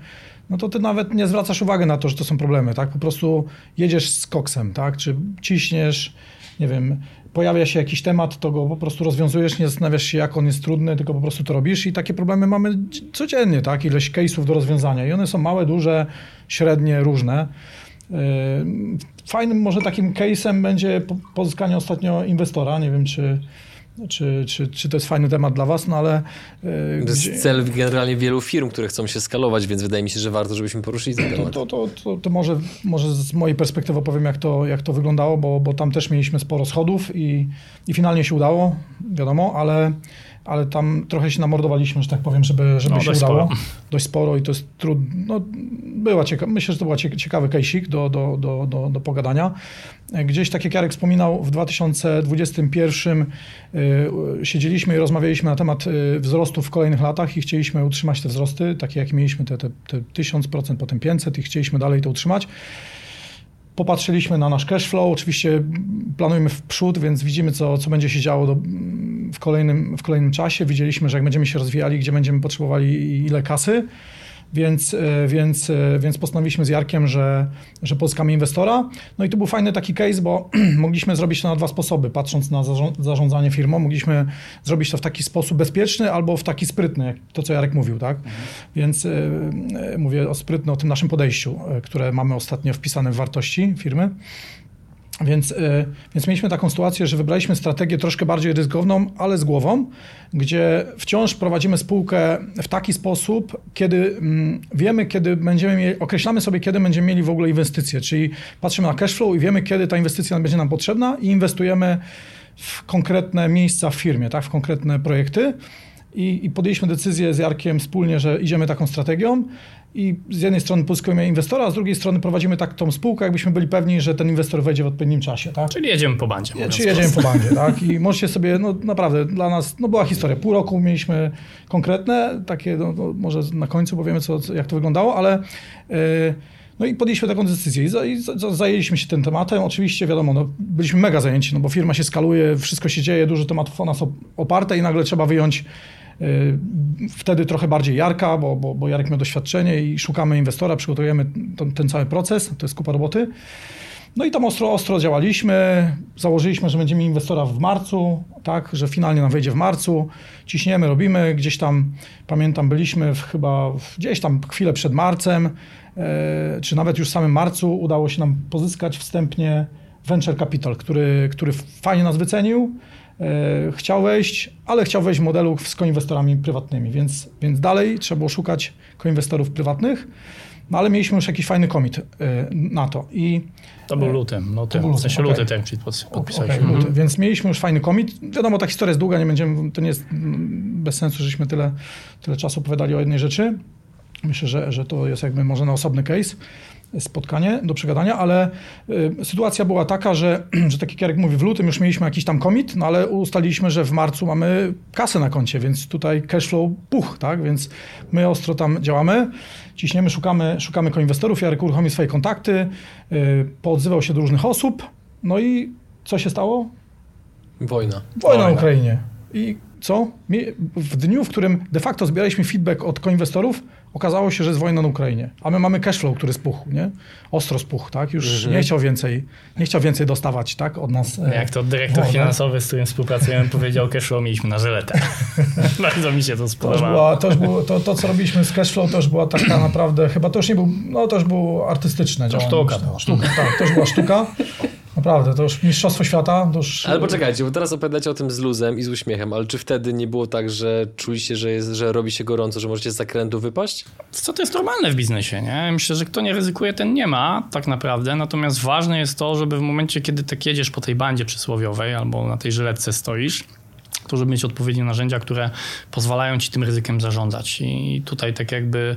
Speaker 2: no to ty nawet nie zwracasz uwagi na to, że to są problemy, tak? Po prostu jedziesz z koksem, tak? Czy ciśniesz, nie wiem, pojawia się jakiś temat, to go po prostu rozwiązujesz, nie zastanawiasz się, jak on jest trudny, tylko po prostu to robisz i takie problemy mamy codziennie, tak? Ileś case'ów do rozwiązania i one są małe, duże, średnie, różne. Yy, Fajnym może takim case'em będzie po- pozyskanie ostatnio inwestora, nie wiem, czy, czy, czy, czy to jest fajny temat dla was, no ale... yy,
Speaker 3: To
Speaker 2: gdzie-
Speaker 3: jest cel generalnie wielu firm, które chcą się skalować, więc wydaje mi się, że warto, żebyśmy poruszyli ten temat.
Speaker 2: to, to, to, to może, może z mojej perspektywy opowiem, jak to, jak to wyglądało, bo, bo tam też mieliśmy sporo schodów i, i finalnie się udało, wiadomo, ale, ale tam trochę się namordowaliśmy, że tak powiem, żeby, żeby
Speaker 1: No,
Speaker 2: się udało.
Speaker 1: sporo. (laughs)
Speaker 2: Dość sporo i to jest trudno. No, była cieka- myślę, że to był ciekawy kejsik do, do, do, do, do pogadania. Gdzieś, tak jak Jarek wspominał, w 2021 y, siedzieliśmy i rozmawialiśmy na temat y, wzrostu w kolejnych latach i chcieliśmy utrzymać te wzrosty, takie jak mieliśmy, te, te, te 1000%, potem 500 i chcieliśmy dalej to utrzymać. Popatrzyliśmy na nasz cash flow, oczywiście planujemy w przód, więc widzimy, co, co będzie się działo do, w, kolejnym, w kolejnym czasie. Widzieliśmy, że jak będziemy się rozwijali, gdzie będziemy potrzebowali ile kasy, więc, e, więc, e, więc postanowiliśmy z Jarkiem, że, że pozyskamy inwestora. No i to był fajny taki case, bo (clears throat) mogliśmy zrobić to na dwa sposoby. Patrząc na zarząd- zarządzanie firmą, mogliśmy zrobić to w taki sposób bezpieczny albo w taki sprytny, jak to, co Jarek mówił, tak? Więc e, mówię o sprytny, o tym naszym podejściu, które mamy ostatnio wpisane w wartości firmy. Więc, y, więc mieliśmy taką sytuację, że wybraliśmy strategię troszkę bardziej ryzykowną, ale z głową, gdzie wciąż prowadzimy spółkę w taki sposób, kiedy mm, wiemy, kiedy będziemy mieli, określamy sobie, kiedy będziemy mieli w ogóle inwestycje, czyli patrzymy na cash flow i wiemy, kiedy ta inwestycja będzie nam potrzebna i inwestujemy w konkretne miejsca w firmie, tak, w konkretne projekty. I, I podjęliśmy decyzję z Jarkiem wspólnie, że idziemy taką strategią i z jednej strony pozyskujemy inwestora, a z drugiej strony prowadzimy tak tą spółkę, jakbyśmy byli pewni, że ten inwestor wejdzie w odpowiednim czasie. Tak?
Speaker 1: Czyli jedziemy po bandzie. mówiąc
Speaker 2: Czy jedziemy po (laughs) bandzie, tak? I możecie sobie, no naprawdę dla nas, no była historia. Pół roku mieliśmy konkretne, takie, no, no, może na końcu powiemy, co, jak to wyglądało, ale yy, no i podjęliśmy taką decyzję i, za, i za, zajęliśmy się tym tematem. Oczywiście wiadomo, no, byliśmy mega zajęci, no bo firma się skaluje, wszystko się dzieje, dużo tematów o nas op- oparte i nagle trzeba wyjąć wtedy trochę bardziej Jarka, bo, bo, bo Jarek miał doświadczenie i szukamy inwestora, przygotujemy ten, ten cały proces, to jest kupa roboty. No i tam ostro, ostro działaliśmy. Założyliśmy, że będziemy inwestora w marcu, tak, że finalnie nam wejdzie w marcu. Ciśniemy, robimy. Gdzieś tam, pamiętam, byliśmy w, chyba gdzieś tam chwilę przed marcem, e, czy nawet już w samym marcu udało się nam pozyskać wstępnie Venture Capital, który, który fajnie nas wycenił. E, chciał wejść, ale chciał wejść w modelu z koinwestorami prywatnymi, więc, więc dalej trzeba było szukać koinwestorów prywatnych. No ale mieliśmy już jakiś fajny komit e, na to. I
Speaker 1: To był lutym. lutym.
Speaker 2: był
Speaker 1: w sensie
Speaker 2: lutym,
Speaker 1: luty
Speaker 2: okej.
Speaker 1: ten podpisaliśmy.
Speaker 2: luty. Więc mieliśmy już fajny komit. Wiadomo, ta historia jest długa, nie będziemy, to nie jest bez sensu, żeśmy tyle, tyle czasu opowiadali o jednej rzeczy. Myślę, że, że to jest jakby może na osobny case spotkanie do przegadania, ale y, sytuacja była taka, że, (clears throat) że tak jak Jarek mówi, w lutym już mieliśmy jakiś tam komit, no ale ustaliliśmy, że w marcu mamy kasę na koncie, więc tutaj cashflow puch, tak, więc my ostro tam działamy, ciśniemy, szukamy, szukamy koinwestorów, Jarek uruchomił swoje kontakty, y, poodzywał się do różnych osób, no i co się stało?
Speaker 3: Wojna.
Speaker 2: Wojna na. Ukrainie. I co? W dniu, w którym de facto zbieraliśmy feedback od koinwestorów, okazało się, że jest wojna na Ukrainie. A my mamy cashflow, który spuchł, nie? Ostro spuchł, tak? Już
Speaker 3: Mhm.
Speaker 2: nie chciał więcej, nie chciał więcej dostawać, tak? Od nas. e,
Speaker 1: Jak to dyrektor
Speaker 2: Woda.
Speaker 1: finansowy, z którym współpracujemy, powiedział, cashflow mieliśmy na żyletę. (laughs) Bardzo mi się to
Speaker 2: To,
Speaker 1: spodobało.
Speaker 2: to, było, to, to, co robiliśmy z cashflow, to już była taka naprawdę, chyba to już nie był, no to już było artystyczne działanie.
Speaker 1: sztuka była.
Speaker 2: Sztuka, tak, to już była sztuka. Naprawdę, to już mistrzostwo świata, to już...
Speaker 3: Ale poczekajcie, bo teraz opowiadacie o tym z luzem i z uśmiechem, ale czy wtedy nie było tak, że czuliście, że, jest, że robi się gorąco, że możecie z zakrętu wypaść?
Speaker 1: Co to jest normalne w biznesie, nie? Myślę, że kto nie ryzykuje, ten nie ma tak naprawdę. Natomiast ważne jest to, żeby w momencie, kiedy tak jedziesz po tej bandzie przysłowiowej albo na tej żyletce stoisz, to żeby mieć odpowiednie narzędzia, które pozwalają ci tym ryzykiem zarządzać. I tutaj tak jakby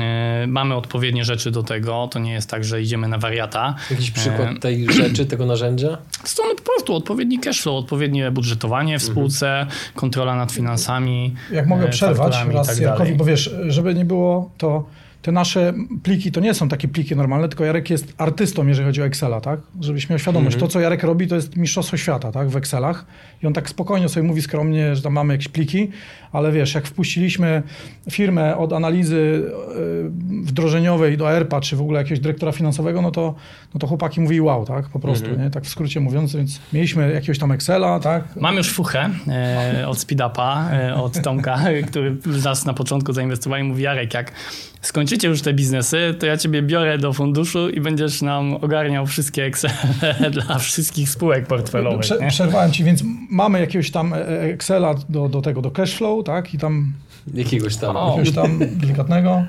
Speaker 1: e, mamy odpowiednie rzeczy do tego. To nie jest tak, że idziemy na wariata.
Speaker 3: Jakiś przykład e, tej rzeczy, tego narzędzia?
Speaker 1: Strony po prostu odpowiedni cashflow, odpowiednie budżetowanie w mhm. spółce, kontrola nad finansami.
Speaker 2: Jak mogę e, przerwać raz tak Jarkowi, bo wiesz, żeby nie było to te nasze pliki to nie są takie pliki normalne, tylko Jarek jest artystą, jeżeli chodzi o Excela, tak? Żebyś miał świadomość. -hmm. To, co Jarek robi, to jest mistrzostwo świata, tak? W Excelach. I on tak spokojnie sobie mówi skromnie, że tam mamy jakieś pliki, ale wiesz, jak wpuściliśmy firmę od analizy e, wdrożeniowej do ERPA, czy w ogóle jakiegoś dyrektora finansowego, no to, no to chłopaki mówili wow, tak? Po prostu, -hmm. nie? Tak w skrócie mówiąc, więc mieliśmy jakiegoś tam Excela, tak?
Speaker 1: Mam już fuchę e, od Speedupa, e, od Tomka, (laughs) który nas na początku zainwestował i mówi Jarek, jak skończycie już te biznesy, to ja ciebie biorę do funduszu i będziesz nam ogarniał wszystkie Excel (laughs) dla wszystkich spółek portfelowych. Prze
Speaker 2: przerwałem ci, więc mamy jakiegoś tam e, e, Excela do, do tego, do cashflow, tak? I tam...
Speaker 3: Jakiegoś tam.
Speaker 2: O, jakiegoś tam delikatnego.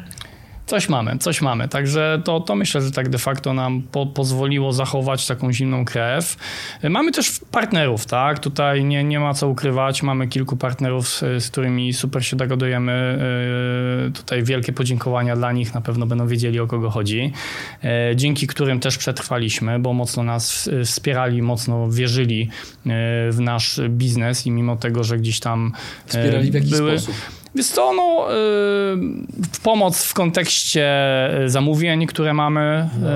Speaker 1: Coś mamy, coś mamy. Także to, to myślę, że tak de facto nam po, pozwoliło zachować taką zimną krew. Mamy też partnerów, tak? Tutaj nie, nie ma co ukrywać. Mamy kilku partnerów, z, z którymi super się dogadujemy. Yy, tutaj wielkie podziękowania dla nich. Na pewno będą wiedzieli, o kogo chodzi. Yy, dzięki którym też przetrwaliśmy, bo mocno nas wspierali, mocno wierzyli yy, w nasz biznes i mimo tego, że gdzieś tam
Speaker 3: Wspierali w jaki były, sposób?
Speaker 1: Więc to no, y, pomoc w kontekście y, zamówień, które mamy, no. y,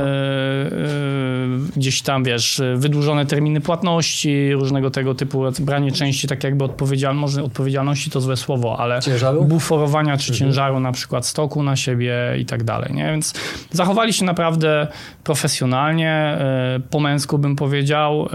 Speaker 1: gdzieś tam, wiesz, wydłużone terminy płatności, różnego tego typu, branie części tak jakby odpowiedzialności, może odpowiedzialności to złe słowo, ale
Speaker 3: ciężaru?
Speaker 1: buforowania czy mhm. ciężaru na przykład stoku na siebie i tak dalej, nie? Więc zachowali się naprawdę profesjonalnie, po męsku bym powiedział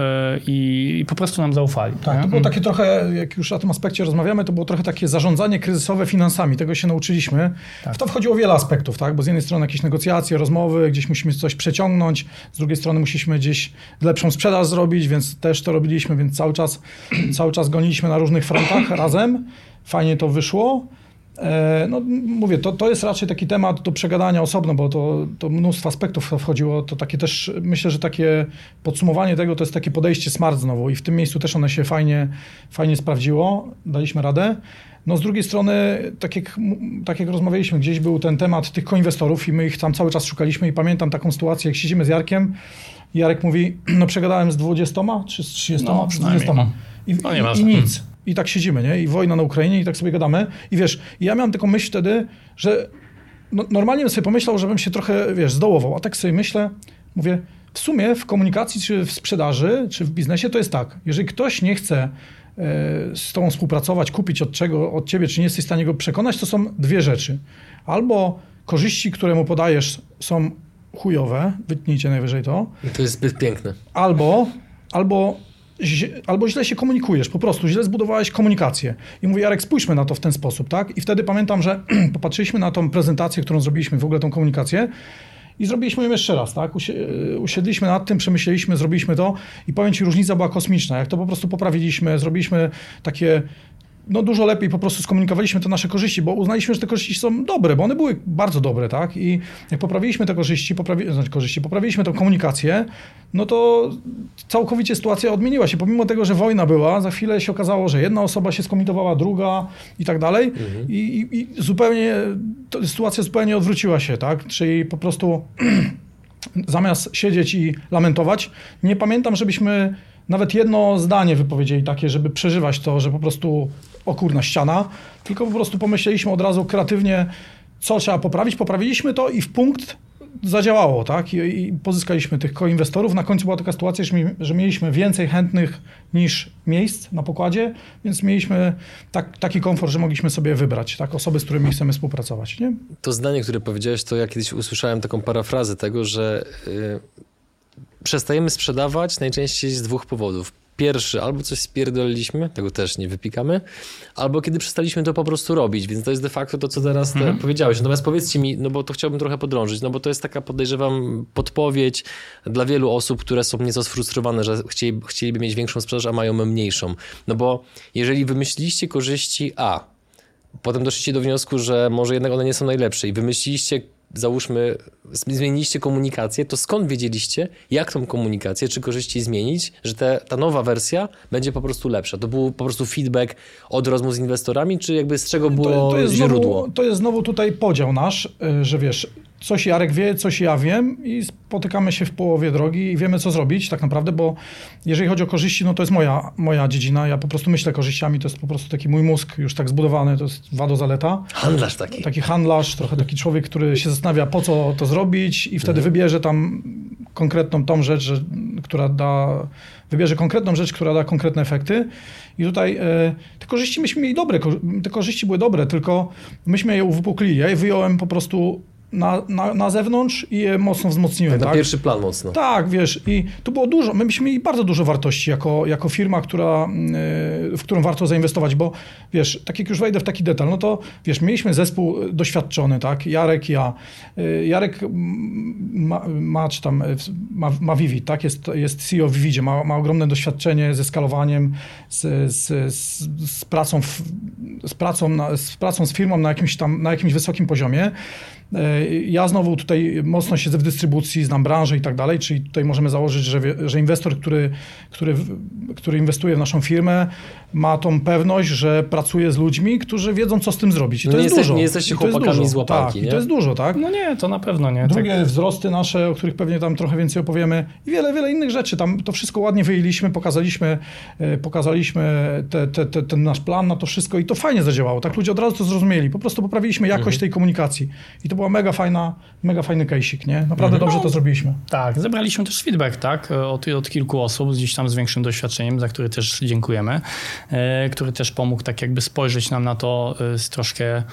Speaker 1: i, i po prostu nam zaufali.
Speaker 2: Tak, nie? to było takie trochę, jak już o tym aspekcie rozmawiamy, to było trochę takie zarządzanie kryzysowe finansami, tego się nauczyliśmy. Tak. W to wchodziło wiele aspektów, tak? bo z jednej strony jakieś negocjacje, rozmowy, gdzieś musimy coś przeciągnąć, z drugiej strony musieliśmy gdzieś lepszą sprzedaż zrobić, więc też to robiliśmy, więc cały czas, (clears throat) cały czas goniliśmy na różnych frontach (clears throat) razem. Fajnie to wyszło. E, no, mówię, to, to jest raczej taki temat do przegadania osobno, bo to, to mnóstwo aspektów wchodziło. To takie też, myślę, że takie podsumowanie tego to jest takie podejście smart znowu i w tym miejscu też one się fajnie, fajnie sprawdziło. Daliśmy radę. No z drugiej strony, tak jak, tak jak rozmawialiśmy, gdzieś był ten temat tych koinwestorów i my ich tam cały czas szukaliśmy i pamiętam taką sytuację, jak siedzimy z Jarkiem Jarek mówi, (clears throat) no przegadałem z 20 czy z 30, no, z 20. I, no, i, i nic. I tak siedzimy, nie? I wojna na Ukrainie i tak sobie gadamy. I wiesz, ja miałem taką myśl wtedy, że no, normalnie bym sobie pomyślał, żebym się trochę, wiesz, zdołował. A tak sobie myślę, mówię, w sumie w komunikacji, czy w sprzedaży, czy w biznesie to jest tak. Jeżeli ktoś nie chce z tobą współpracować, kupić od czego, od ciebie, czy nie jesteś w stanie go przekonać, to są dwie rzeczy. Albo korzyści, które mu podajesz są chujowe, wytnijcie najwyżej to.
Speaker 3: To jest zbyt piękne.
Speaker 2: Albo, albo, albo źle się komunikujesz, po prostu źle zbudowałeś komunikację. I mówię, Jarek, spójrzmy na to w ten sposób, tak? I wtedy pamiętam, że (clears throat) popatrzyliśmy na tą prezentację, którą zrobiliśmy, w ogóle tą komunikację i zrobiliśmy ją jeszcze raz, tak? Usiedliśmy nad tym, przemyśleliśmy, zrobiliśmy to i powiem Ci, różnica była kosmiczna. Jak to po prostu poprawiliśmy, zrobiliśmy takie no dużo lepiej po prostu skomunikowaliśmy te nasze korzyści, bo uznaliśmy, że te korzyści są dobre, bo one były bardzo dobre, tak? I jak poprawiliśmy te korzyści, poprawi, znaczy korzyści, poprawiliśmy tę komunikację, no to całkowicie sytuacja odmieniła się. Pomimo tego, że wojna była, za chwilę się okazało, że jedna osoba się skomitowała, druga i tak dalej. Mhm. I, i, I, zupełnie, sytuacja zupełnie odwróciła się, tak? Czyli po prostu (clears throat) zamiast siedzieć i lamentować, nie pamiętam, żebyśmy nawet jedno zdanie wypowiedzieli takie, żeby przeżywać to, że po prostu o kurna ściana, tylko po prostu pomyśleliśmy od razu kreatywnie, co trzeba poprawić, poprawiliśmy to i w punkt zadziałało, tak? I, i pozyskaliśmy tych koinwestorów. Na końcu była taka sytuacja, że, mi, że mieliśmy więcej chętnych niż miejsc na pokładzie, więc mieliśmy tak, taki komfort, że mogliśmy sobie wybrać, tak? Osoby, z którymi chcemy współpracować, nie?
Speaker 3: To zdanie, które powiedziałeś, to ja kiedyś usłyszałem taką parafrazę tego, że yy, przestajemy sprzedawać najczęściej z dwóch powodów Pierwszy, albo coś spierdoliliśmy, tego też nie wypikamy, albo kiedy przestaliśmy to po prostu robić, więc to jest de facto to, co teraz mhm. powiedziałeś. Natomiast powiedzcie mi, no bo to chciałbym trochę podrążyć, no bo to jest taka, podejrzewam, podpowiedź dla wielu osób, które są nieco sfrustrowane, że chcieli, chcieliby mieć większą sprzedaż, a mają mniejszą. No bo jeżeli wymyśliliście korzyści A, potem doszliście do wniosku, że może jednak one nie są najlepsze i wymyśliliście załóżmy, zmieniliście komunikację, to skąd wiedzieliście, jak tą komunikację, czy korzyści zmienić, że te, ta nowa wersja będzie po prostu lepsza? To był po prostu feedback od rozmów z inwestorami, czy jakby z czego było
Speaker 2: to, to
Speaker 3: źródło?
Speaker 2: Znowu, to jest znowu tutaj podział nasz, y, że wiesz, coś Jarek wie, coś ja wiem i spotykamy się w połowie drogi i wiemy, co zrobić tak naprawdę, bo jeżeli chodzi o korzyści, no to jest moja, moja dziedzina. Ja po prostu myślę korzyściami, to jest po prostu taki mój mózg już tak zbudowany, to jest wado zaleta.
Speaker 3: Handlarz taki.
Speaker 2: Taki handlarz, trochę taki człowiek, który się zastanawia, po co to zrobić i wtedy mhm. wybierze tam konkretną tą rzecz, że, która da, wybierze konkretną rzecz, która da konkretne efekty. I tutaj e, te korzyści myśmy mieli dobre, te korzyści były dobre, tylko myśmy je uwypuklili. Ja je wyjąłem po prostu na, na, na zewnątrz i je mocno wzmocniłem.
Speaker 3: Tak,
Speaker 2: tak?
Speaker 3: na pierwszy plan mocno.
Speaker 2: Tak, wiesz, i tu było dużo, my byśmy mieli bardzo dużo wartości jako, jako firma, która, y, w którą warto zainwestować, bo wiesz, tak jak już wejdę w taki detal, no to wiesz, mieliśmy zespół doświadczony, tak, Jarek, ja. Y, Jarek ma, ma czy tam, ma, ma Vivid, tak, jest, jest CEO w Vividzie, ma, ma ogromne doświadczenie ze skalowaniem, z, z, z, z pracą, w, z, pracą na, z pracą z firmą na jakimś tam, na jakimś wysokim poziomie. E, ja znowu tutaj mocno siedzę w dystrybucji, znam branżę i tak dalej, czyli tutaj możemy założyć, że, że inwestor, który, który, który inwestuje w naszą firmę, ma tą pewność, że pracuje z ludźmi, którzy wiedzą, co z tym zrobić. I to
Speaker 3: no
Speaker 2: jest
Speaker 3: jesteś,
Speaker 2: dużo.
Speaker 3: Nie jesteście chłopakami z łapanki,
Speaker 2: tak,
Speaker 3: nie?
Speaker 2: I to jest dużo, tak?
Speaker 1: No nie, to na pewno nie.
Speaker 2: Drugie
Speaker 1: tak.
Speaker 2: wzrosty nasze, o których pewnie tam trochę więcej opowiemy i wiele, wiele innych rzeczy. Tam to wszystko ładnie wyjęliśmy, pokazaliśmy, e, pokazaliśmy te, te, te, ten nasz plan na to wszystko i to fajnie zadziałało. Tak ludzie od razu to zrozumieli. Po prostu poprawiliśmy jakość mhm. tej komunikacji. I to była mega fajna, mega fajny case'ik, nie? Naprawdę mhm. dobrze to zrobiliśmy.
Speaker 1: Tak, zebraliśmy też feedback, tak? Od, od kilku osób, gdzieś tam z większym doświadczeniem, za który też dziękujemy, e, który też pomógł tak jakby spojrzeć nam na to e, z troszkę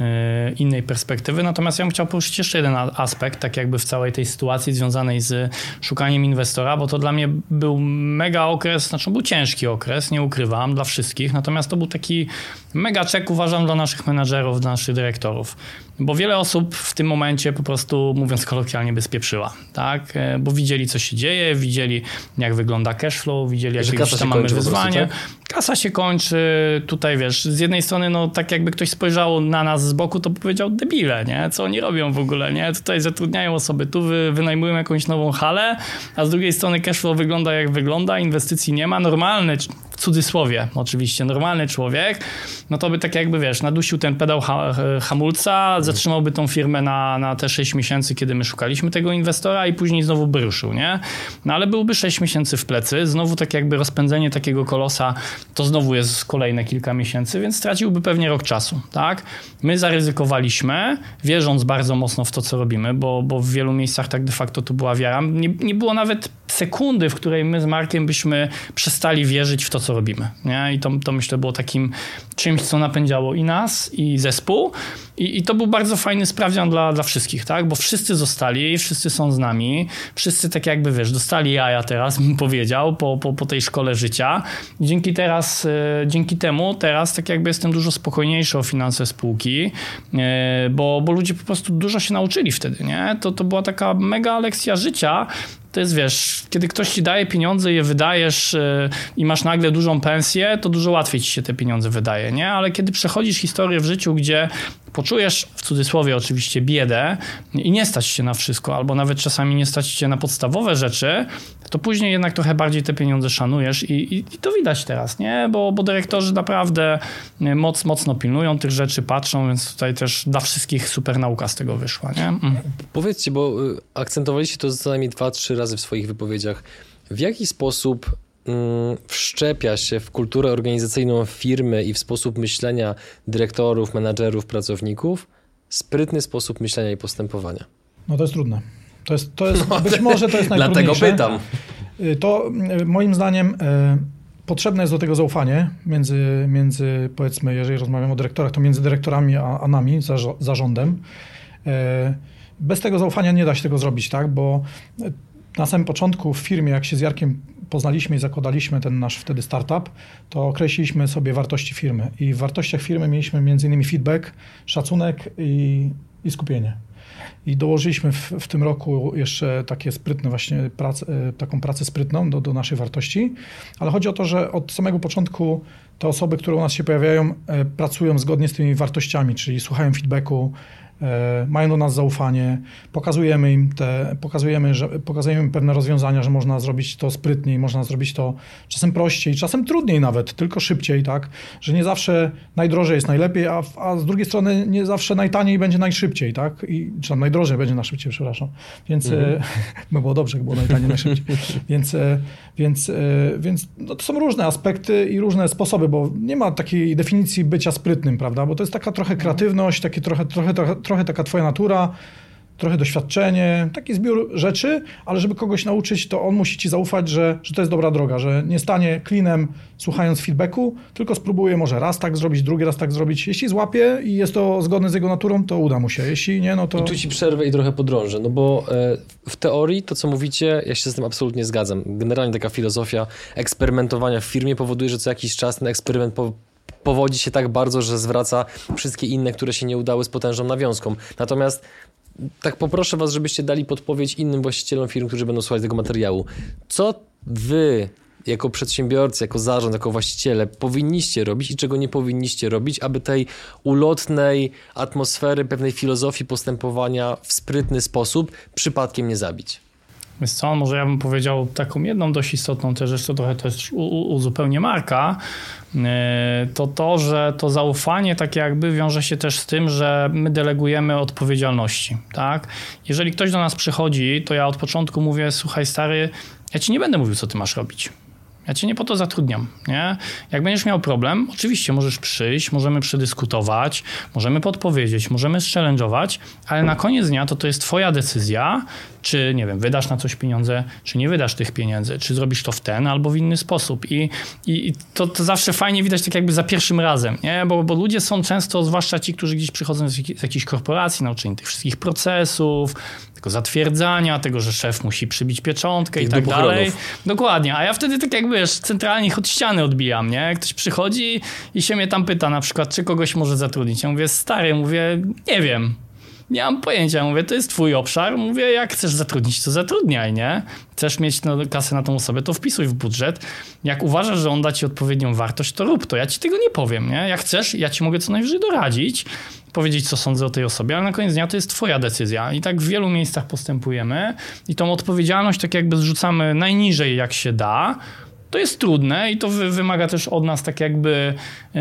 Speaker 1: e, innej perspektywy. Natomiast ja bym chciał poruszyć jeszcze jeden aspekt, tak jakby w całej tej sytuacji związanej z szukaniem inwestora, bo to dla mnie był mega okres, znaczy był ciężki okres, nie ukrywam, dla wszystkich, natomiast to był taki mega czek, uważam, dla naszych menadżerów, dla naszych dyrektorów. Bo wiele osób w tym momencie po prostu, mówiąc kolokwialnie, bezpieprzyła, tak? E, bo widzieli, co się dzieje, widzieli, jak wygląda cashflow, widzieli, jakie tam mamy wyzwanie. Prostu, tak? Kasa się kończy, tutaj wiesz, z jednej strony, no tak jakby ktoś spojrzał na nas z boku, to powiedział debile, nie? Co oni robią w ogóle, nie? Tutaj zatrudniają osoby, tu wy, wynajmują jakąś nową halę, a z drugiej strony cashflow wygląda jak wygląda, inwestycji nie ma, normalny w cudzysłowie oczywiście, normalny człowiek, no to by tak jakby, wiesz, nadusił ten pedał ha hamulca, zatrzymałby tą firmę na, na te 6 miesięcy, kiedy my szukaliśmy tego inwestora i później znowu by ruszył, nie? No ale byłby 6 miesięcy w plecy, znowu tak jakby rozpędzenie takiego kolosa, to znowu jest kolejne kilka miesięcy, więc straciłby pewnie rok czasu, tak? My zaryzykowaliśmy, wierząc bardzo mocno w to, co robimy, bo, bo w wielu miejscach tak de facto to była wiara. Nie, nie było nawet sekundy, w której my z Markiem byśmy przestali wierzyć w to, co robimy. Nie? I to, to myślę było takim czymś, co napędzało i nas, i zespół. I, I, to był bardzo fajny sprawdzian dla, dla wszystkich, tak? Bo wszyscy zostali, wszyscy są z nami, wszyscy tak jakby, wiesz, dostali jaja teraz, bym powiedział, po, po, po tej szkole życia. Dzięki teraz, e, dzięki temu teraz tak jakby jestem dużo spokojniejszy o finanse spółki, e, bo, bo ludzie po prostu dużo się nauczyli wtedy, nie? To, to była taka mega lekcja życia, to jest, wiesz, kiedy ktoś ci daje pieniądze je wydajesz yy, i masz nagle dużą pensję, to dużo łatwiej ci się te pieniądze wydaje, nie? Ale kiedy przechodzisz historię w życiu, gdzie poczujesz, w cudzysłowie oczywiście, biedę i nie stać się na wszystko, albo nawet czasami nie stać się na podstawowe rzeczy, to później jednak trochę bardziej te pieniądze szanujesz i, i, i to widać teraz, nie? Bo, bo dyrektorzy naprawdę moc, mocno pilnują tych rzeczy, patrzą, więc tutaj też dla wszystkich super nauka z tego wyszła, nie? Mm.
Speaker 3: Powiedzcie, bo y, akcentowaliście to co najmniej dwa, trzy razy w swoich wypowiedziach. W jaki sposób wszczepia się w kulturę organizacyjną firmy i w sposób myślenia dyrektorów, menadżerów, pracowników sprytny sposób myślenia i postępowania?
Speaker 2: No to jest trudne. To jest, to jest (laughs) no, być może to jest najtrudniejsze.
Speaker 3: Dlatego pytam.
Speaker 2: Y, to y, moim zdaniem y, potrzebne jest do tego zaufanie między, między powiedzmy, jeżeli rozmawiamy o dyrektorach, to między dyrektorami a, a nami, zarządem. Bez tego zaufania nie da się tego zrobić, tak? Bo na samym początku w firmie, jak się z Jarkiem poznaliśmy i zakładaliśmy ten nasz wtedy startup, to określiliśmy sobie wartości firmy. I w wartościach firmy mieliśmy m.in. feedback, szacunek i, i skupienie. I dołożyliśmy w, w, tym roku jeszcze takie sprytne właśnie e, taką pracę sprytną do, do naszej wartości, ale chodzi o to, że od samego początku te osoby, które u nas się pojawiają, e, pracują zgodnie z tymi wartościami, czyli słuchają feedbacku, mają do nas zaufanie, pokazujemy im te, pokazujemy, że, pokazujemy im pewne rozwiązania, że można zrobić to sprytniej, można zrobić to czasem prościej, czasem trudniej nawet, tylko szybciej, tak, że nie zawsze najdrożej jest najlepiej, a, a z drugiej strony nie zawsze najtaniej będzie najszybciej, tak, i, czy tam najdrożej będzie najszybciej, przepraszam, więc mhm. e, (laughs) by było dobrze, było najtaniej najszybciej, (laughs) więc, e, więc, e, więc no, to są różne aspekty i różne sposoby, bo nie ma takiej definicji bycia sprytnym, prawda, bo to jest taka trochę kreatywność, takie trochę, trochę, trochę, trochę taka twoja natura, trochę doświadczenie, taki zbiór rzeczy, ale żeby kogoś nauczyć, to on musi ci zaufać, że, że to jest dobra droga, że nie stanie klinem słuchając feedbacku, tylko spróbuje może raz tak zrobić, drugi raz tak zrobić. Jeśli złapie i jest to zgodne z jego naturą, to uda mu się. Jeśli nie, no to...
Speaker 3: I tu ci przerwę i trochę podrążę, no bo e, w teorii to, co mówicie, ja się z tym absolutnie zgadzam. Generalnie taka filozofia eksperymentowania w firmie powoduje, że co jakiś czas ten eksperyment po powodzi się tak bardzo, że zwraca wszystkie inne, które się nie udały z potężną nawiązką. Natomiast tak poproszę was, żebyście dali podpowiedź innym właścicielom firm, którzy będą słuchać tego materiału. Co wy jako przedsiębiorcy, jako zarząd, jako właściciele powinniście robić i czego nie powinniście robić, aby tej ulotnej atmosfery, pewnej filozofii postępowania w sprytny sposób przypadkiem nie zabić?
Speaker 1: Wiesz co, może ja bym powiedział taką jedną dość istotną też to trochę też uzupełnię Marka, e, to to, że to zaufanie tak jakby wiąże się też z tym, że my delegujemy odpowiedzialności, tak? Jeżeli ktoś do nas przychodzi, to ja od początku mówię, słuchaj stary, ja ci nie będę mówił, co ty masz robić. Ja cię nie po to zatrudniam, nie? Jak będziesz miał problem, oczywiście możesz przyjść, możemy przedyskutować, możemy podpowiedzieć, możemy challenge'ować, ale na koniec dnia to to jest twoja decyzja, czy, nie wiem, wydasz na coś pieniądze, czy nie wydasz tych pieniędzy, czy zrobisz to w ten albo w inny sposób. I, i to, to zawsze fajnie widać tak jakby za pierwszym razem, nie? Bo, bo ludzie są często, zwłaszcza ci, którzy gdzieś przychodzą z, z jakiejś korporacji, nauczeni tych wszystkich procesów, tego zatwierdzania, tego, że szef musi przybić pieczątkę i tak dalej. Dokładnie, a ja wtedy tak jakby, wiesz, centralnie od ściany odbijam, nie? Ktoś przychodzi i się mnie tam pyta na przykład, czy kogoś może zatrudnić. Ja mówię, stary, mówię, nie wiem, nie mam pojęcia. Mówię, to jest twój obszar. Mówię, jak chcesz zatrudnić, to zatrudniaj, nie? Chcesz mieć no, kasę na tą osobę, to wpisuj w budżet. Jak uważasz, że on da ci odpowiednią wartość, to rób to. Ja ci tego nie powiem, nie? Jak chcesz, ja ci mogę co najwyżej doradzić, powiedzieć, co sądzę o tej osobie, ale na koniec dnia to jest twoja decyzja. I tak w wielu miejscach postępujemy i tą odpowiedzialność tak jakby zrzucamy najniżej, jak się da, to jest trudne i to wymaga też od nas tak jakby yy,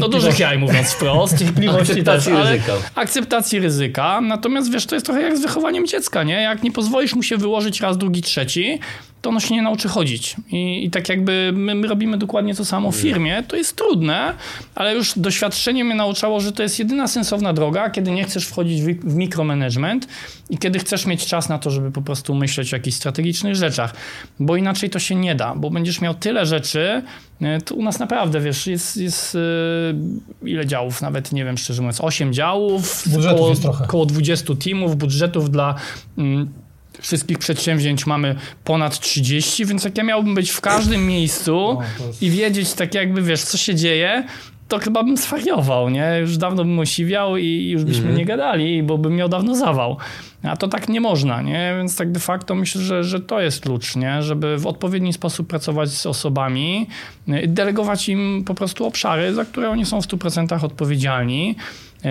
Speaker 1: no dużych jaj mówiąc wprost, (laughs) cierpliwości też, ryzyka. akceptacji ryzyka. Natomiast wiesz, to jest trochę jak z wychowaniem dziecka, nie? Jak nie pozwolisz mu się wyłożyć raz, drugi, trzeci, to ono się nie nauczy chodzić. I, i tak jakby my, my, robimy dokładnie to samo w firmie. To jest trudne, ale już doświadczenie mnie nauczało, że to jest jedyna sensowna droga, kiedy nie chcesz wchodzić w, w mikromanagement i kiedy chcesz mieć czas na to, żeby po prostu myśleć o jakichś strategicznych rzeczach. Bo inaczej to się nie da, bo będziesz miał tyle rzeczy, e, to u nas naprawdę, wiesz, jest, jest yy, ile działów, nawet nie wiem, szczerze mówiąc, 8 działów,
Speaker 2: około,
Speaker 1: około 20 teamów, budżetów dla... Yy, wszystkich przedsięwzięć mamy ponad 30, więc jak ja miałbym być w każdym miejscu no, jest... i wiedzieć tak jakby, wiesz, co się dzieje, to chyba bym zwariował, nie? Już dawno bym osiwiał i już byśmy mm -hmm. nie gadali, bo bym miał dawno zawał. A to tak nie można, nie? Więc tak de facto myślę, że, że to jest klucz, nie? Żeby w odpowiedni sposób pracować z osobami, delegować im po prostu obszary, za które oni są w 100% odpowiedzialni,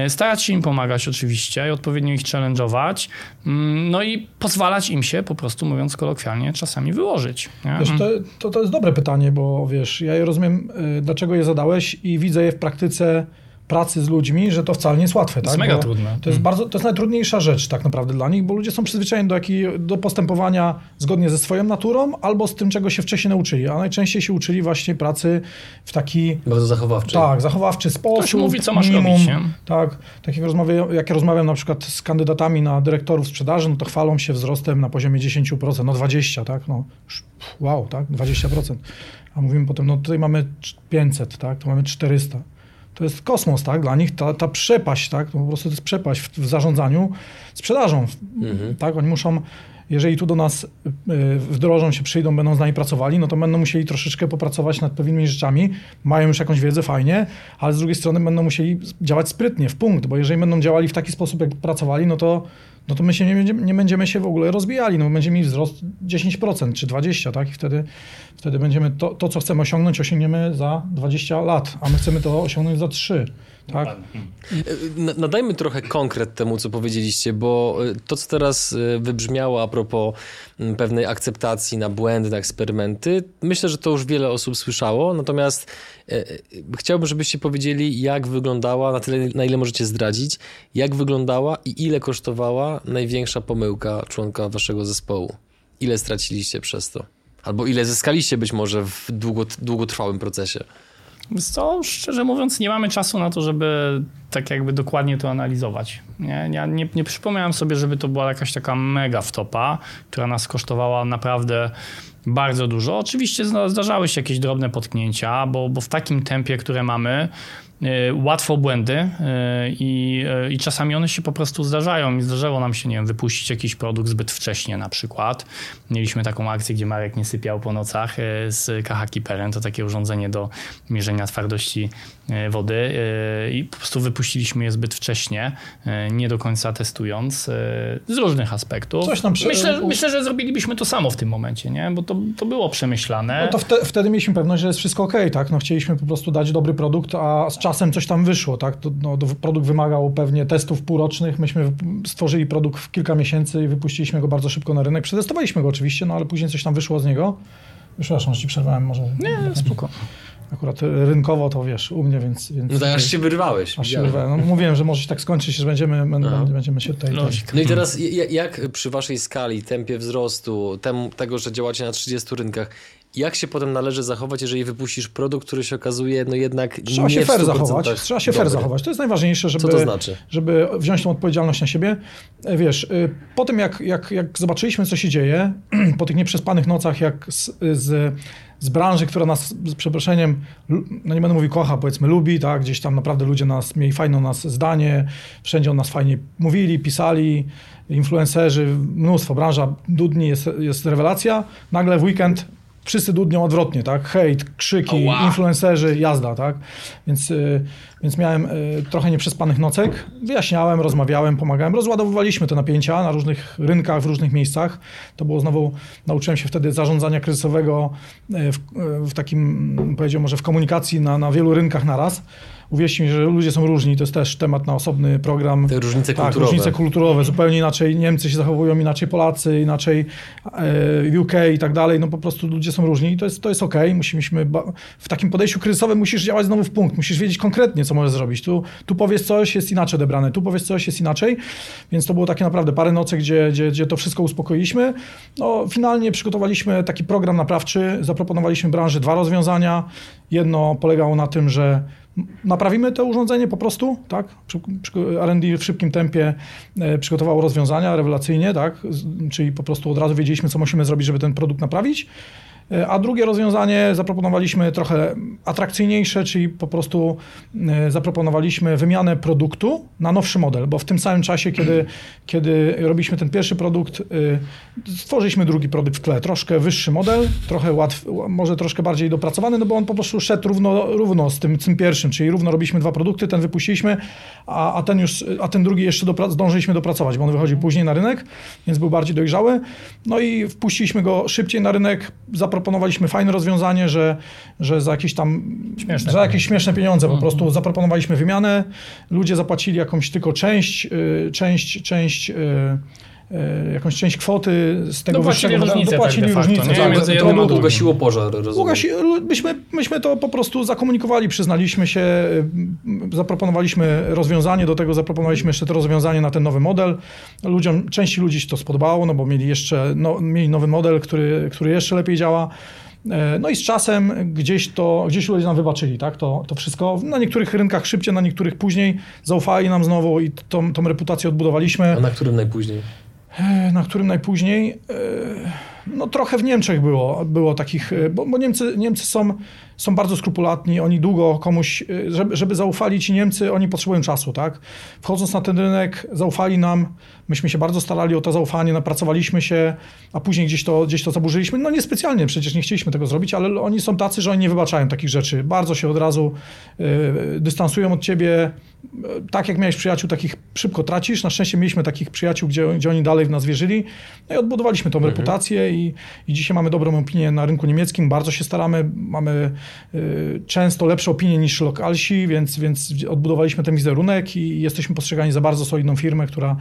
Speaker 1: starać się im pomagać oczywiście i odpowiednio ich challenge'ować, mm, no i pozwalać im się, po prostu mówiąc kolokwialnie, czasami wyłożyć.
Speaker 2: Wiesz, to, to, to jest dobre pytanie, bo wiesz, ja je rozumiem, y, dlaczego je zadałeś i widzę je w praktyce pracy z ludźmi, że to wcale nie jest łatwe.
Speaker 1: To jest tak? mega bo trudne.
Speaker 2: To jest, mm. bardzo, to jest najtrudniejsza rzecz tak naprawdę dla nich, bo ludzie są przyzwyczajeni do, jaki, do postępowania zgodnie ze swoją naturą albo z tym, czego się wcześniej nauczyli, a najczęściej się uczyli właśnie pracy w taki...
Speaker 3: Bardzo zachowawczy.
Speaker 2: Tak, zachowawczy sposób. Ktoś
Speaker 1: mówi, co masz minimum, robić, nie?
Speaker 2: Tak, tak jak, rozmawiam, jak ja rozmawiam na przykład z kandydatami na dyrektorów sprzedaży, no to chwalą się wzrostem na poziomie 10%, no 20%, tak, no wow, tak, 20%. A mówimy potem, no tutaj mamy 500, tak, tu mamy 400 to jest kosmos, tak? Dla nich ta, ta przepaść, tak? To po prostu to jest przepaść w, w zarządzaniu sprzedażą, mhm. tak? Oni muszą, jeżeli tu do nas y, wdrożą się, przyjdą, będą z nami pracowali, no to będą musieli troszeczkę popracować nad pewnymi rzeczami, mają już jakąś wiedzę, fajnie, ale z drugiej strony będą musieli działać sprytnie, w punkt, bo jeżeli będą działali w taki sposób, jak pracowali, no to no to my się nie będziemy, nie będziemy się w ogóle rozwijali, no będziemy mieli wzrost 10% czy 20%, tak? I wtedy, wtedy będziemy to, to, co chcemy osiągnąć, osiągniemy za 20 lat, a my chcemy to osiągnąć za 3, tak?
Speaker 3: Na- Nadajmy trochę konkret temu, co powiedzieliście, bo y, to, co teraz y, wybrzmiało a propos pewnej akceptacji na błędy, na eksperymenty, myślę, że to już wiele osób słyszało, natomiast chciałbym, żebyście powiedzieli, jak wyglądała, na tyle, na ile możecie zdradzić, jak wyglądała i ile kosztowała największa pomyłka członka waszego zespołu. Ile straciliście przez to? Albo ile zyskaliście być może w długo, długotrwałym procesie?
Speaker 1: Co, szczerze mówiąc, nie mamy czasu na to, żeby tak jakby dokładnie to analizować. Nie, ja nie, nie przypomniałem sobie, żeby to była jakaś taka mega wtopa, która nas kosztowała naprawdę bardzo dużo. Oczywiście zda- zdarzały się jakieś drobne potknięcia, bo, bo w takim tempie, które mamy, y, łatwo błędy y, i, y, i czasami one się po prostu zdarzają. I zdarzało nam się, nie wiem, wypuścić jakiś produkt zbyt wcześnie na przykład. Mieliśmy taką akcję, gdzie Marek nie sypiał po nocach z KH Keeperem, to takie urządzenie do mierzenia twardości wody y, i po prostu wypuściliśmy je zbyt wcześnie, y, nie do końca testując z różnych aspektów.
Speaker 2: Coś nam przy-
Speaker 1: myślę, myślę, że zrobilibyśmy to samo w tym momencie, nie? bo to, to było przemyślane.
Speaker 2: No to wte, wtedy mieliśmy pewność, że jest wszystko ok, tak? No chcieliśmy po prostu dać dobry produkt, a z czasem coś tam wyszło, tak? To, no, produkt wymagał pewnie testów półrocznych. Myśmy stworzyli produkt w kilka miesięcy i wypuściliśmy go bardzo szybko na rynek. Przetestowaliśmy go oczywiście, no ale później coś tam wyszło z niego. Przepraszam, że ci przerwałem może.
Speaker 1: Nie, spoko.
Speaker 2: Akurat rynkowo to wiesz, u mnie, więc... więc
Speaker 3: No tak, aż się wyrwałeś.
Speaker 2: aż się wyrwałem. no, mówiłem, że może się tak skończyć, że będziemy,
Speaker 3: Aha.
Speaker 2: będziemy się tutaj...
Speaker 1: Logik.
Speaker 3: No i teraz ja- jak przy waszej skali, tempie wzrostu, tem, tego, że działacie na 30 rynkach, jak się potem należy zachować, jeżeli wypuścisz produkt, który się okazuje no jednak
Speaker 2: Trzeba
Speaker 3: nie
Speaker 2: się fair
Speaker 3: 100%
Speaker 2: zachować. Trzeba się fair zachować. To jest najważniejsze, żeby,
Speaker 3: Co to znaczy?
Speaker 2: żeby wziąć tą odpowiedzialność na siebie. E, Wiesz, y, po tym jak, jak, jak zobaczyliśmy, co się dzieje, (clears throat) po tych nieprzespanych nocach, jak z, z, z branży, która nas, z przeproszeniem, no nie będę mówił kocha, powiedzmy lubi, tak, gdzieś tam naprawdę ludzie nas, mieli fajną nas zdanie, wszędzie o nas fajnie mówili, pisali, influencerzy, mnóstwo, branża dudni, jest, jest rewelacja, nagle w weekend wszyscy dudnią odwrotnie, tak? Hejt, krzyki,
Speaker 3: Ała.
Speaker 2: influencerzy, jazda, tak? Więc, y, więc miałem y, trochę nieprzespanych nocek, wyjaśniałem, rozmawiałem, pomagałem, rozładowywaliśmy te napięcia na różnych rynkach, w różnych miejscach. To było znowu, nauczyłem się wtedy zarządzania kryzysowego y, w, w takim, mm, powiedział może w komunikacji na, na wielu rynkach naraz. Uwierzcie mi, że ludzie są różni, to jest też temat na osobny program.
Speaker 3: Te różnice
Speaker 2: Tak,
Speaker 3: kulturowe.
Speaker 2: różnice kulturowe, zupełnie inaczej Niemcy się zachowują, inaczej Polacy, inaczej e, UK i tak dalej, no po prostu ludzie są różni i to jest, to jest okej, musimy, ba- w takim podejściu kryzysowym musisz działać znowu w punkt, musisz wiedzieć konkretnie, co możesz zrobić, tu, tu powiesz coś, jest inaczej odebrane, tu powiesz coś, jest inaczej, więc to było takie naprawdę parę nocy, gdzie, gdzie, gdzie to wszystko uspokoiliśmy, no finalnie przygotowaliśmy taki program naprawczy, zaproponowaliśmy branży dwa rozwiązania, jedno polegało na tym, że Naprawimy to urządzenie po prostu, tak? R&D w szybkim tempie e, przygotowało rozwiązania rewelacyjnie, tak? Czyli po prostu od razu wiedzieliśmy, co musimy zrobić, żeby ten produkt naprawić. E, A drugie rozwiązanie zaproponowaliśmy trochę atrakcyjniejsze, czyli po prostu e, zaproponowaliśmy wymianę produktu na nowszy model, bo w tym samym czasie, kiedy, (clears throat) kiedy robiliśmy ten pierwszy produkt, e, stworzyliśmy drugi produkt w tle, troszkę wyższy model, trochę łatw, może troszkę bardziej dopracowany, no bo on po prostu szedł równo, równo z tym, tym pierwszym, czyli równo robiliśmy dwa produkty, ten wypuściliśmy, a, a ten już, a ten drugi jeszcze dopra- zdążyliśmy dopracować, bo on wychodził później na rynek, więc był bardziej dojrzały. No i wpuściliśmy go szybciej na rynek, zaproponowaliśmy fajne rozwiązanie, że, że za jakieś tam
Speaker 1: Śmieszne
Speaker 2: za jakieś śmieszne pieniądze. Po prostu zaproponowaliśmy wymianę. Ludzie zapłacili jakąś tylko część, y, część, część y, jakąś część kwoty z tego
Speaker 1: Dopłacili
Speaker 2: wyższego modelu.
Speaker 1: różnicę
Speaker 2: Dopłacili
Speaker 1: tak de facto,
Speaker 2: różnicę.
Speaker 1: nie?
Speaker 2: tak, to
Speaker 1: drugim.
Speaker 3: Ugasiło pożar, rozumiem.
Speaker 2: Ugasi, myśmy, myśmy to po prostu zakomunikowali, przyznaliśmy się, y, zaproponowaliśmy rozwiązanie, do tego zaproponowaliśmy jeszcze to rozwiązanie na ten nowy model. Ludziom, części ludzi się to spodobało, no bo mieli jeszcze no, mieli nowy model, który, który jeszcze lepiej działa. E, No i z czasem gdzieś to, gdzieś ludzie nam wybaczyli, tak, to, to wszystko. Na niektórych rynkach szybciej, na niektórych później. Zaufali nam znowu i tą, tą reputację odbudowaliśmy.
Speaker 3: A na którym najpóźniej?
Speaker 2: E, Na którym najpóźniej... e, No trochę w Niemczech było, było takich, e, bo, bo Niemcy, Niemcy są, są bardzo skrupulatni, oni długo komuś, e, żeby, żeby zaufali ci Niemcy, oni potrzebują czasu, tak? Wchodząc na ten rynek, zaufali nam, myśmy się bardzo starali o to zaufanie, napracowaliśmy się, a później gdzieś to, gdzieś to zaburzyliśmy. No niespecjalnie, przecież nie chcieliśmy tego zrobić, ale oni są tacy, że oni nie wybaczają takich rzeczy. Bardzo się od razu y, dystansują od ciebie, tak jak miałeś przyjaciół, takich szybko tracisz. Na szczęście mieliśmy takich przyjaciół, gdzie, gdzie oni dalej w nas wierzyli. No i odbudowaliśmy tą mhm. reputację i, i dzisiaj mamy dobrą opinię na rynku niemieckim. Bardzo się staramy. Mamy y, często lepsze opinie niż lokalsi, więc, więc odbudowaliśmy ten wizerunek i jesteśmy postrzegani za bardzo solidną firmę, która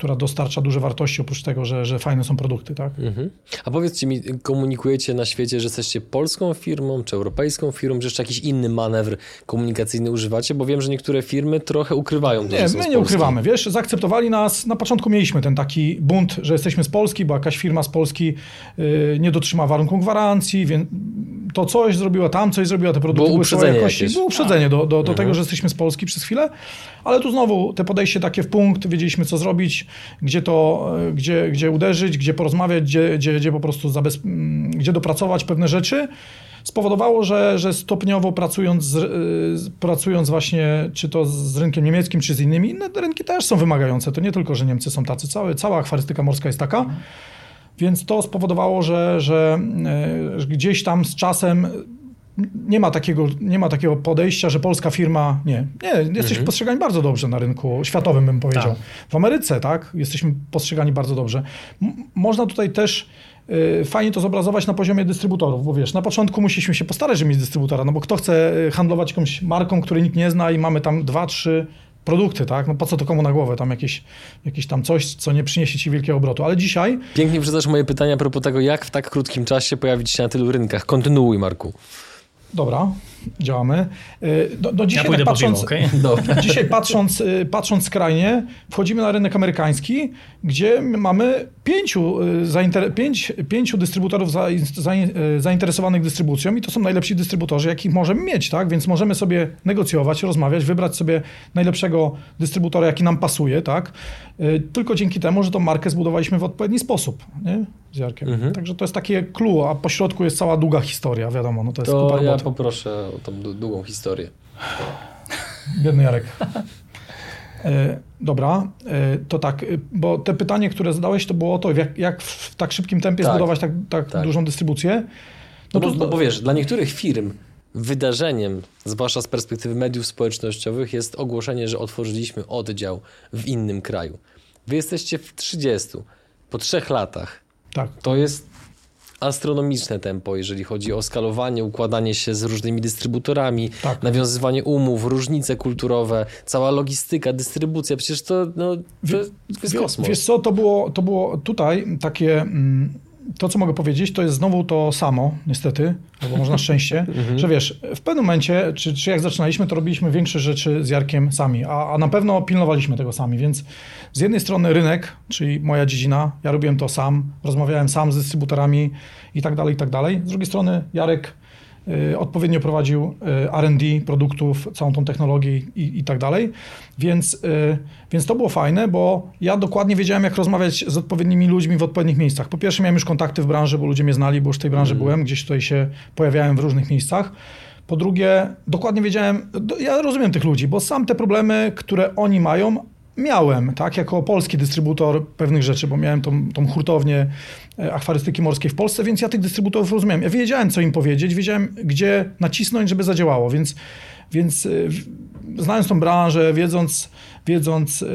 Speaker 2: która dostarcza duże wartości, oprócz tego, że, że fajne są produkty. Tak? Mhm.
Speaker 3: A powiedzcie mi, komunikujecie na świecie, że jesteście polską firmą, czy europejską firmą, czy jeszcze jakiś inny manewr komunikacyjny używacie? Bo wiem, że niektóre firmy trochę ukrywają
Speaker 2: to, Nie, my nie ukrywamy. Wiesz, zaakceptowali nas, na początku mieliśmy ten taki bunt, że jesteśmy z Polski, bo jakaś firma z Polski yy, nie dotrzyma warunków gwarancji, więc to coś zrobiła, tam coś zrobiła, te produkty
Speaker 3: było były jakości.
Speaker 2: Było uprzedzenie do, do, do mhm. tego, że jesteśmy z Polski przez chwilę, ale tu znowu te podejście takie w punkt, wiedzieliśmy co zrobić, gdzie to, gdzie, gdzie uderzyć, gdzie porozmawiać, gdzie, gdzie, gdzie po prostu zabez... Gdzie dopracować pewne rzeczy, spowodowało, że, że stopniowo pracując, z, pracując właśnie czy to z rynkiem niemieckim, czy z innymi, inne rynki też są wymagające. To nie tylko, że Niemcy są tacy, całe, cała akwarystyka morska jest taka. Więc to spowodowało, że, że e, gdzieś tam z czasem nie ma, takiego, nie ma takiego podejścia, że polska firma. Nie, nie jesteśmy mhm. postrzegani bardzo dobrze na rynku światowym, bym powiedział. Tak. W Ameryce, tak, jesteśmy postrzegani bardzo dobrze. M można tutaj też y, fajnie to zobrazować na poziomie dystrybutorów, bo wiesz, na początku musieliśmy się postarać, żeby mieć dystrybutora, no bo kto chce y, handlować jakąś marką, której nikt nie zna i mamy tam dwa, trzy produkty, tak? No po co to komu na głowę? Tam jakieś, jakieś tam coś, co nie przyniesie ci wielkiego obrotu. Ale dzisiaj...
Speaker 3: Pięknie przedstawiasz moje pytania a propos tego, jak w tak krótkim czasie pojawić się na tylu rynkach. Kontynuuj, Marku.
Speaker 2: Dobra, działamy. Do, do dzisiaj,
Speaker 1: ja
Speaker 2: tak patrząc,
Speaker 1: piwo,
Speaker 2: okay? (laughs) dzisiaj patrząc, y, patrząc skrajnie, wchodzimy na rynek amerykański, gdzie mamy pięciu, y, zainter, pięć, pięciu dystrybutorów za, za, y, zainteresowanych dystrybucją i to są najlepsi dystrybutorzy, jakich możemy mieć, tak? Więc możemy sobie negocjować, rozmawiać, wybrać sobie najlepszego dystrybutora, jaki nam pasuje, tak? Tylko dzięki temu, że tą markę zbudowaliśmy w odpowiedni sposób, nie? Z Jarkiem. Mhm. Także to jest takie clue, a po środku jest cała długa historia, wiadomo, no to jest
Speaker 3: to ja poproszę tą długą historię.
Speaker 2: Biedny Jarek. (laughs) E, dobra, e, to tak, e, bo te pytanie, które zadałeś, to było o to, jak, jak w tak szybkim tempie tak, zbudować tak, tak, tak, dużą dystrybucję.
Speaker 3: No, no, to, no bo wiesz, dla niektórych firm wydarzeniem, zwłaszcza z perspektywy mediów społecznościowych, jest ogłoszenie, że otworzyliśmy oddział w innym kraju. Wy jesteście w 30, po trzech latach.
Speaker 2: Tak.
Speaker 3: To jest astronomiczne tempo, jeżeli chodzi o skalowanie, układanie się z różnymi dystrybutorami, tak. nawiązywanie umów, różnice kulturowe, cała logistyka, dystrybucja, przecież to, no, to, to jest kosmos.
Speaker 2: Wiesz co, to było, to było tutaj takie... Mm, to, co mogę powiedzieć, to jest znowu to samo, niestety, albo może na (laughs) szczęście, mhm. że wiesz, w pewnym momencie, czy, czy jak zaczynaliśmy, to robiliśmy większe rzeczy z Jarkiem sami, a, a na pewno pilnowaliśmy tego sami, więc z jednej strony rynek, czyli moja dziedzina, ja robiłem to sam, rozmawiałem sam z dystrybutorami i tak dalej, i tak dalej. Z drugiej strony Jarek odpowiednio prowadził y, R&D produktów, całą tą technologię i, i tak dalej. Więc, y, więc to było fajne, bo ja dokładnie wiedziałem, jak rozmawiać z odpowiednimi ludźmi w odpowiednich miejscach. Po pierwsze miałem już kontakty w branży, bo ludzie mnie znali, bo już w tej branży mm. byłem, gdzieś tutaj się pojawiałem w różnych miejscach. Po drugie, dokładnie wiedziałem, ja rozumiem tych ludzi, bo sam te problemy, które oni mają, miałem, tak, jako polski dystrybutor pewnych rzeczy, bo miałem tą, tą hurtownię e, akwarystyki morskiej w Polsce, więc ja tych dystrybutorów rozumiałem. Ja wiedziałem, co im powiedzieć, wiedziałem, gdzie nacisnąć, żeby zadziałało, więc, więc e, znając tą branżę, wiedząc, wiedząc e,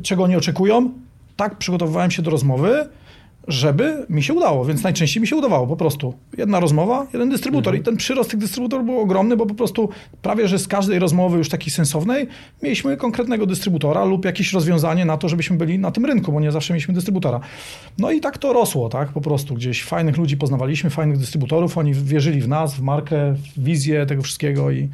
Speaker 2: czego oni oczekują, tak przygotowywałem się do rozmowy, żeby mi się udało, więc najczęściej mi się udawało po prostu. Jedna rozmowa, jeden dystrybutor mhm. i ten przyrost tych dystrybutorów był ogromny, bo po prostu prawie, że z każdej rozmowy już takiej sensownej mieliśmy konkretnego dystrybutora lub jakieś rozwiązanie na to, żebyśmy byli na tym rynku, bo nie zawsze mieliśmy dystrybutora. No i tak to rosło, tak, po prostu gdzieś fajnych ludzi poznawaliśmy, fajnych dystrybutorów, oni wierzyli w nas, w markę, w wizję tego wszystkiego i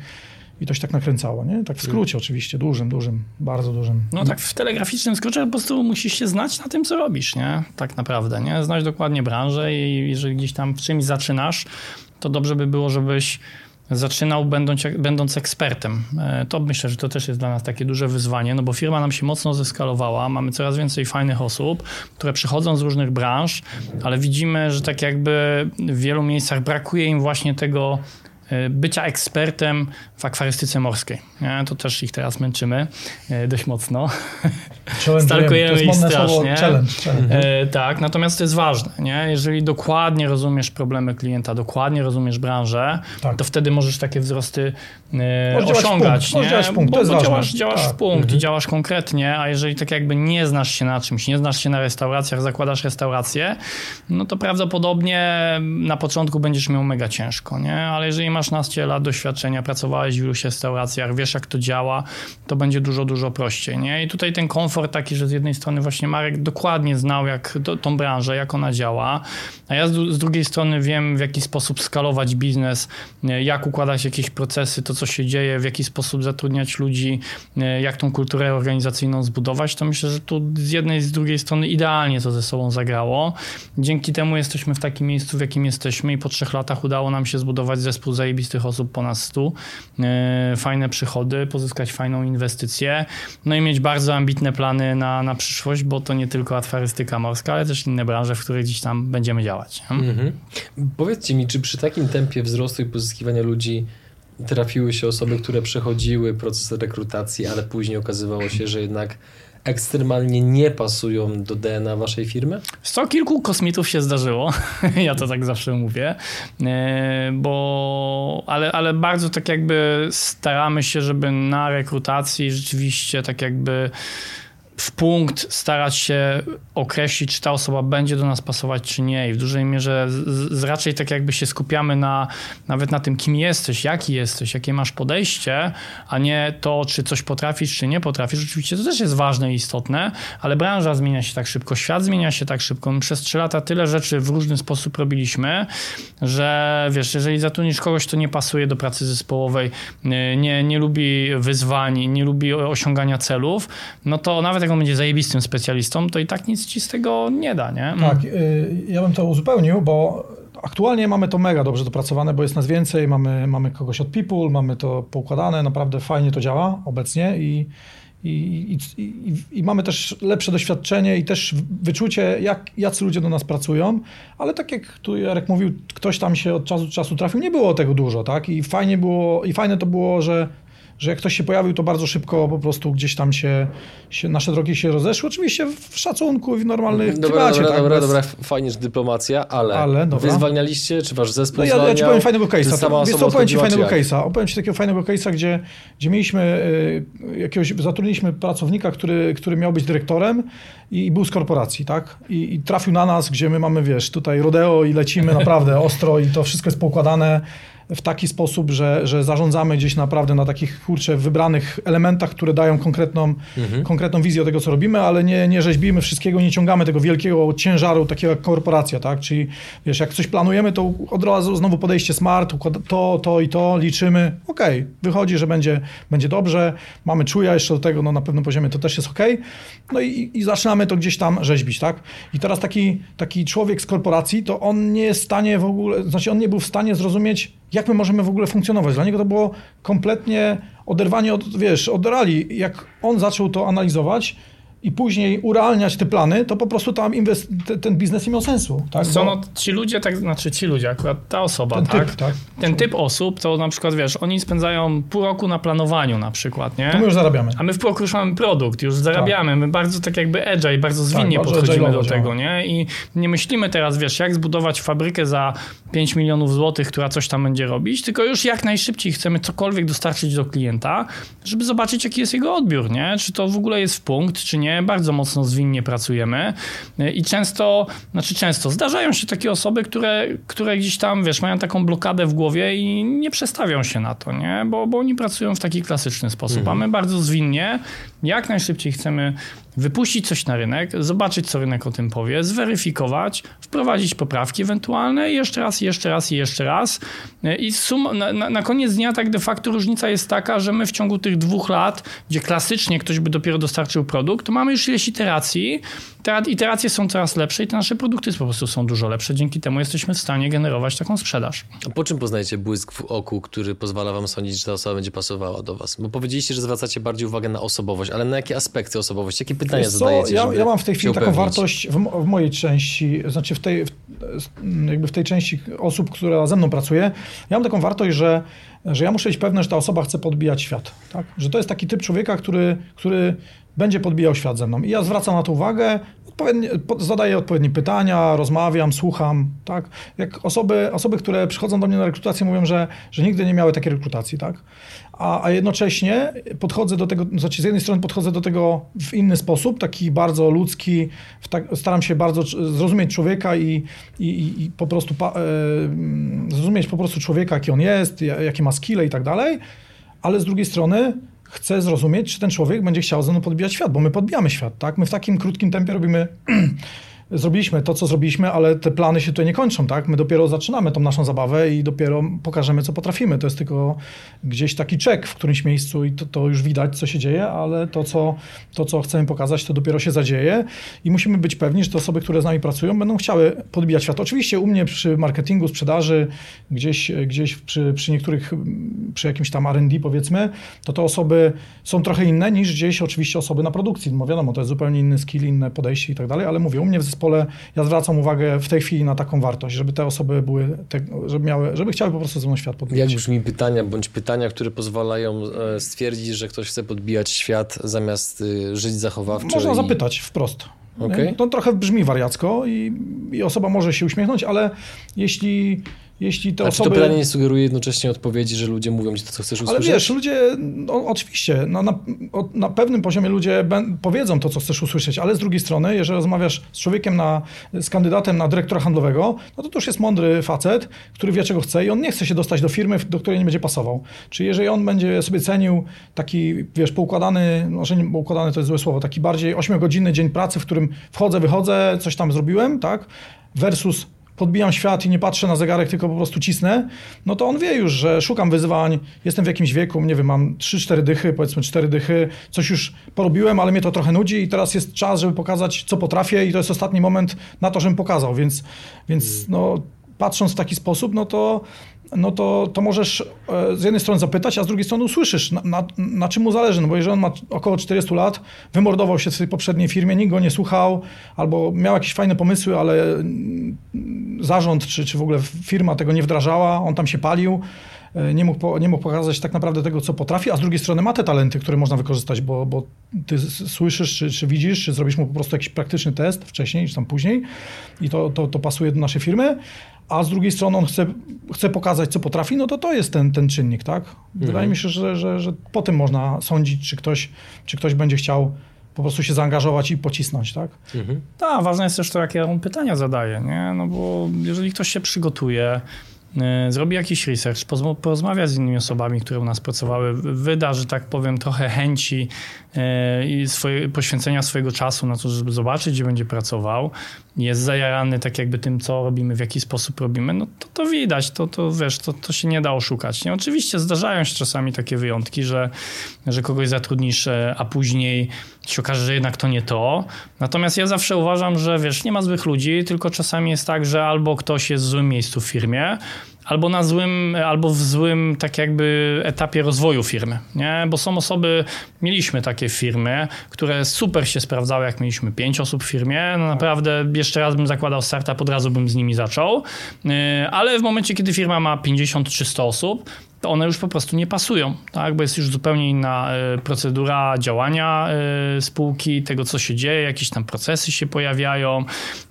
Speaker 2: i to się tak nakręcało, nie? Tak w skrócie oczywiście, dużym, dużym, bardzo dużym.
Speaker 1: No tak w telegraficznym skrócie po prostu musisz się znać na tym, co robisz, nie? Tak naprawdę, nie? Znać dokładnie branżę i jeżeli gdzieś tam w czymś zaczynasz, to dobrze by było, żebyś zaczynał będąc, będąc ekspertem. E, to myślę, że to też jest dla nas takie duże wyzwanie, no bo firma nam się mocno zeskalowała, mamy coraz więcej fajnych osób, które przychodzą z różnych branż, ale widzimy, że tak jakby w wielu miejscach brakuje im właśnie tego bycia ekspertem w akwarystyce morskiej. To też ich teraz męczymy e, dość mocno. (laughs)
Speaker 2: Stalkujemy ich strasznie. Challenge, challenge.
Speaker 1: E, tak, natomiast to jest ważne. Nie? Jeżeli dokładnie rozumiesz problemy klienta, dokładnie rozumiesz branżę, tak. to wtedy możesz takie wzrosty e, osiągać.
Speaker 2: Możesz działać w punkt, jest
Speaker 1: bo działasz, działasz tak. w punkt mhm. i działasz konkretnie, a jeżeli tak jakby nie znasz się na czymś, nie znasz się na restauracjach, zakładasz restaurację, no to prawdopodobnie na początku będziesz miał mega ciężko, nie? Ale jeżeli masz naście lat doświadczenia, pracowałeś w iluś restauracjach, wiesz jak to działa, to będzie dużo, dużo prościej, nie? I tutaj ten komfort taki, że z jednej strony właśnie Marek dokładnie znał jak tą branżę, jak ona działa, a ja z, z drugiej strony wiem w jaki sposób skalować biznes, jak układać jakieś procesy, to co się dzieje, w jaki sposób zatrudniać ludzi, jak tą kulturę organizacyjną zbudować, to myślę, że tu z jednej i z drugiej strony idealnie to ze sobą zagrało. Dzięki temu jesteśmy w takim miejscu, w jakim jesteśmy i po trzech latach udało nam się zbudować zespół zajebistych osób ponad 100, e, fajne przychody, pozyskać fajną inwestycję, no i mieć bardzo ambitne plany na, na przyszłość, bo to nie tylko atwarystyka morska, ale też inne branże, w których gdzieś tam będziemy działać. Mhm.
Speaker 3: Powiedzcie mi, czy przy takim tempie wzrostu i pozyskiwania ludzi trafiły się osoby, które przechodziły proces rekrutacji, ale później okazywało się, że jednak ekstremalnie nie pasują do DNA waszej firmy?
Speaker 1: Co kilku kosmitów się zdarzyło, (laughs) ja to tak zawsze mówię, e, bo ale, ale bardzo tak jakby staramy się, żeby na rekrutacji rzeczywiście tak jakby w punkt starać się określić, czy ta osoba będzie do nas pasować, czy nie. I w dużej mierze z, z raczej tak jakby się skupiamy na, nawet na tym, kim jesteś, jaki jesteś, jakie masz podejście, a nie to, czy coś potrafisz, czy nie potrafisz. Oczywiście to też jest ważne i istotne, ale branża zmienia się tak szybko, świat zmienia się tak szybko. My przez trzy lata tyle rzeczy w różny sposób robiliśmy, że wiesz, jeżeli zatrudnisz kogoś, kto nie pasuje do pracy zespołowej, nie, nie lubi wyzwań, nie lubi osiągania celów, no to nawet jak on będzie zajebistym specjalistą, to i tak nic ci z tego nie da, nie?
Speaker 2: Tak, y, ja bym to uzupełnił, bo aktualnie mamy to mega dobrze dopracowane, bo jest nas więcej, mamy, mamy kogoś od People, mamy to poukładane, naprawdę fajnie to działa obecnie i, i, i, i, i mamy też lepsze doświadczenie i też wyczucie, jak, jacy ludzie do nas pracują, ale tak jak tu Jarek mówił, ktoś tam się od czasu do czasu trafił, nie było tego dużo, tak? I fajnie było, i fajne to było, że że jak ktoś się pojawił, to bardzo szybko po prostu gdzieś tam się, się nasze drogi się rozeszły. Oczywiście w szacunku i w normalnych
Speaker 3: dobra,
Speaker 2: klimacie.
Speaker 3: Dobra,
Speaker 2: tak,
Speaker 3: dobra, bez... dobra, fajnie, że dyplomacja, ale, ale wy zwalnialiście, czy wasz zespół no,
Speaker 2: ja, ja ci powiem fajnego case'a. Wiesz co, opowiem ci fajnego case'a. Opowiem ci takiego fajnego case'a, gdzie, gdzie mieliśmy y, jakiegoś, zatrudniliśmy pracownika, który, który miał być dyrektorem i, i był z korporacji, tak? I, I trafił na nas, gdzie my mamy, wiesz, tutaj rodeo i lecimy naprawdę ostro i to wszystko jest poukładane w taki sposób, że, że zarządzamy gdzieś naprawdę na takich, kurczę, wybranych elementach, które dają konkretną, mhm. konkretną wizję tego, co robimy, ale nie, nie rzeźbimy wszystkiego, nie ciągamy tego wielkiego ciężaru, takiego jak korporacja, tak? Czyli wiesz, jak coś planujemy, to od razu znowu podejście smart, to, to i to, liczymy, okej, okay, wychodzi, że będzie, będzie dobrze, mamy czuja jeszcze do tego, no na pewnym poziomie to też jest okej, okay. no i, i zaczynamy to gdzieś tam rzeźbić, tak? I teraz taki, taki człowiek z korporacji, to on nie jest w stanie w ogóle, znaczy on nie był w stanie zrozumieć, jak my możemy w ogóle funkcjonować. Dla niego to było kompletnie oderwanie od, wiesz, od reali. Jak on zaczął to analizować, i później urealniać te plany, to po prostu tam inwest- ten biznes nie miał sensu. Tak?
Speaker 1: Co, no, ci ludzie, tak, znaczy ci ludzie, akurat ta osoba, ten tak? Typ, tak? Ten typ osób, to na przykład, wiesz, oni spędzają pół roku na planowaniu na przykład, nie?
Speaker 2: To my już zarabiamy.
Speaker 1: A my w pół roku już mamy produkt, już zarabiamy, tak. my bardzo tak jakby agile, bardzo zwinnie tak, bardzo podchodzimy do tego, nie? I nie myślimy teraz, wiesz, jak zbudować fabrykę za 5 milionów złotych, która coś tam będzie robić, tylko już jak najszybciej chcemy cokolwiek dostarczyć do klienta, żeby zobaczyć, jaki jest jego odbiór, nie? Czy to w ogóle jest w punkt, czy nie? Bardzo mocno zwinnie pracujemy i często, znaczy często, zdarzają się takie osoby, które, które gdzieś tam, wiesz, mają taką blokadę w głowie i nie przestawią się na to, nie, bo, bo oni pracują w taki klasyczny sposób, mhm. a my bardzo zwinnie, jak najszybciej chcemy wypuścić coś na rynek, zobaczyć, co rynek o tym powie, zweryfikować, wprowadzić poprawki ewentualne i jeszcze raz, jeszcze raz i jeszcze raz. I na, na koniec dnia tak de facto różnica jest taka, że my w ciągu tych dwóch lat, gdzie klasycznie ktoś by dopiero dostarczył produkt, to mamy już ileś iteracji, te iteracje są coraz lepsze i te nasze produkty po prostu są dużo lepsze. Dzięki temu jesteśmy w stanie generować taką sprzedaż.
Speaker 3: A po czym poznajecie błysk w oku, który pozwala wam sądzić, że ta osoba będzie pasowała do was? Bo powiedzieliście, że zwracacie bardziej uwagę na osobowość, ale na jakie aspekty osobowości? Jakie pytania
Speaker 2: Wiesz
Speaker 3: zadajecie?
Speaker 2: Ja, ja mam w tej chwili taką
Speaker 3: upewnić?
Speaker 2: wartość w, w mojej części, znaczy w tej, w, jakby w tej części osób, która ze mną pracuje, ja mam taką wartość, że, że ja muszę być pewny, że ta osoba chce podbijać świat. Tak? Że to jest taki typ człowieka, który, który będzie podbijał świat ze mną. I ja zwracam na to uwagę, odpowiednie, po- zadaję odpowiednie pytania, rozmawiam, słucham. Tak? Jak osoby, osoby, które przychodzą do mnie na rekrutację, mówią, że, że nigdy nie miały takiej rekrutacji. Tak? A, a jednocześnie podchodzę do tego, znaczy z jednej strony podchodzę do tego w inny sposób, taki bardzo ludzki, tak, staram się bardzo zrozumieć człowieka i, i, i- po prostu pa, e, mm, zrozumieć po prostu człowieka, jaki on jest, ja- jakie ma skille i tak dalej, ale z drugiej strony chcę zrozumieć, czy ten człowiek będzie chciał ze mną podbijać świat, bo my podbijamy świat, tak? My w takim krótkim tempie robimy (clears throat) zrobiliśmy to, co zrobiliśmy, ale te plany się tutaj nie kończą, tak? My dopiero zaczynamy tą naszą zabawę i dopiero pokażemy, co potrafimy. To jest tylko gdzieś taki czek w którymś miejscu i to, to już widać, co się dzieje, ale to co, to, co chcemy pokazać, to dopiero się zadzieje i musimy być pewni, że te osoby, które z nami pracują, będą chciały podbijać świat. Oczywiście u mnie przy marketingu, sprzedaży, gdzieś, gdzieś przy, przy niektórych, przy jakimś tam R&D powiedzmy, to te osoby są trochę inne niż gdzieś oczywiście osoby na produkcji. No wiadomo, to jest zupełnie inny skill, inne podejście i tak dalej, ale mówię, u mnie w zespole ja zwracam uwagę w tej chwili na taką wartość, żeby te osoby były, te, żeby, miały, żeby chciały po prostu ze mną świat
Speaker 3: Jak
Speaker 2: podbijać.
Speaker 3: brzmi pytania, bądź pytania, które pozwalają e, stwierdzić, że ktoś chce podbijać świat zamiast y, żyć zachowawczo?
Speaker 2: Można
Speaker 3: i...
Speaker 2: zapytać wprost. Nie? To trochę brzmi wariacko i, i osoba może się uśmiechnąć, ale jeśli, jeśli te
Speaker 3: A czy to
Speaker 2: osoby...
Speaker 3: pytanie nie sugeruje jednocześnie odpowiedzi, że ludzie mówią ci to, co chcesz
Speaker 2: Ale
Speaker 3: usłyszeć?
Speaker 2: wiesz, ludzie, no, oczywiście, no, na, o- na pewnym poziomie ludzie bę- powiedzą to, co chcesz usłyszeć, ale z drugiej strony, jeżeli rozmawiasz z człowiekiem, na, z kandydatem na dyrektora handlowego, no to to już jest mądry facet, który wie, czego chce i on nie chce się dostać do firmy, do której nie będzie pasował. Czyli jeżeli on będzie sobie cenił taki, wiesz, poukładany, może nie poukładany to jest złe słowo, taki bardziej 8-godzinny dzień pracy, w którym wchodzę, wychodzę, coś tam zrobiłem, tak, versus podbijam świat i nie patrzę na zegarek, tylko po prostu cisnę, no to on wie już, że szukam wyzwań, jestem w jakimś wieku, nie wiem, mam 3-4 dychy, powiedzmy 4 dychy, coś już porobiłem, ale mnie to trochę nudzi i teraz jest czas, żeby pokazać, co potrafię i to jest ostatni moment na to, żebym pokazał, więc, więc no, patrząc w taki sposób, no to no to, to możesz e, z jednej strony zapytać, a z drugiej strony usłyszysz, na, na, na czym mu zależy. No bo jeżeli on ma około 40 lat, wymordował się w swojej poprzedniej firmie, nikt go nie słuchał, albo miał jakieś fajne pomysły, ale mm, zarząd czy, czy w ogóle firma tego nie wdrażała, on tam się palił, e, nie mógł, nie mógł pokazać tak naprawdę tego, co potrafi, a z drugiej strony ma te talenty, które można wykorzystać, bo, bo ty słyszysz, czy, czy widzisz, czy zrobisz mu po prostu jakiś praktyczny test wcześniej, czy tam później i to, to, to pasuje do naszej firmy, a z drugiej strony on chce, chce pokazać, co potrafi, no to to jest ten, ten czynnik, tak? Wydaje mi się, że, że, że po tym można sądzić, czy ktoś, czy ktoś będzie chciał po prostu się zaangażować i pocisnąć, tak?
Speaker 3: Mhm.
Speaker 1: Tak, ważne jest też to, jakie on pytania zadaje, nie? No bo jeżeli ktoś się przygotuje, zrobi jakiś research, porozmawia z innymi osobami, które u nas pracowały, wyda, że tak powiem, trochę chęci y, i swoje, poświęcenia swojego czasu na to, żeby zobaczyć, gdzie będzie pracował, jest zajarany tak jakby tym, co robimy, w jaki sposób robimy, no to, to widać, to, to wiesz, to, to się nie da oszukać. Nie? Oczywiście zdarzają się czasami takie wyjątki, że, że kogoś zatrudnisz, e, a później się okaże, że jednak to nie to. Natomiast ja zawsze uważam, że wiesz, nie ma złych ludzi, tylko czasami jest tak, że albo ktoś jest w złym miejscu w firmie, albo na złym, albo w złym tak jakby etapie rozwoju firmy, nie? Bo są osoby, mieliśmy takie firmy, które super się sprawdzały, jak mieliśmy pięć osób w firmie, no naprawdę jeszcze raz bym zakładał startup, od razu bym z nimi zaczął, Yy, ale w momencie, kiedy firma ma 50 czy 100 osób, to one już po prostu nie pasują, tak? bo jest już zupełnie inna y, procedura działania y, spółki, tego co się dzieje, jakieś tam procesy się pojawiają,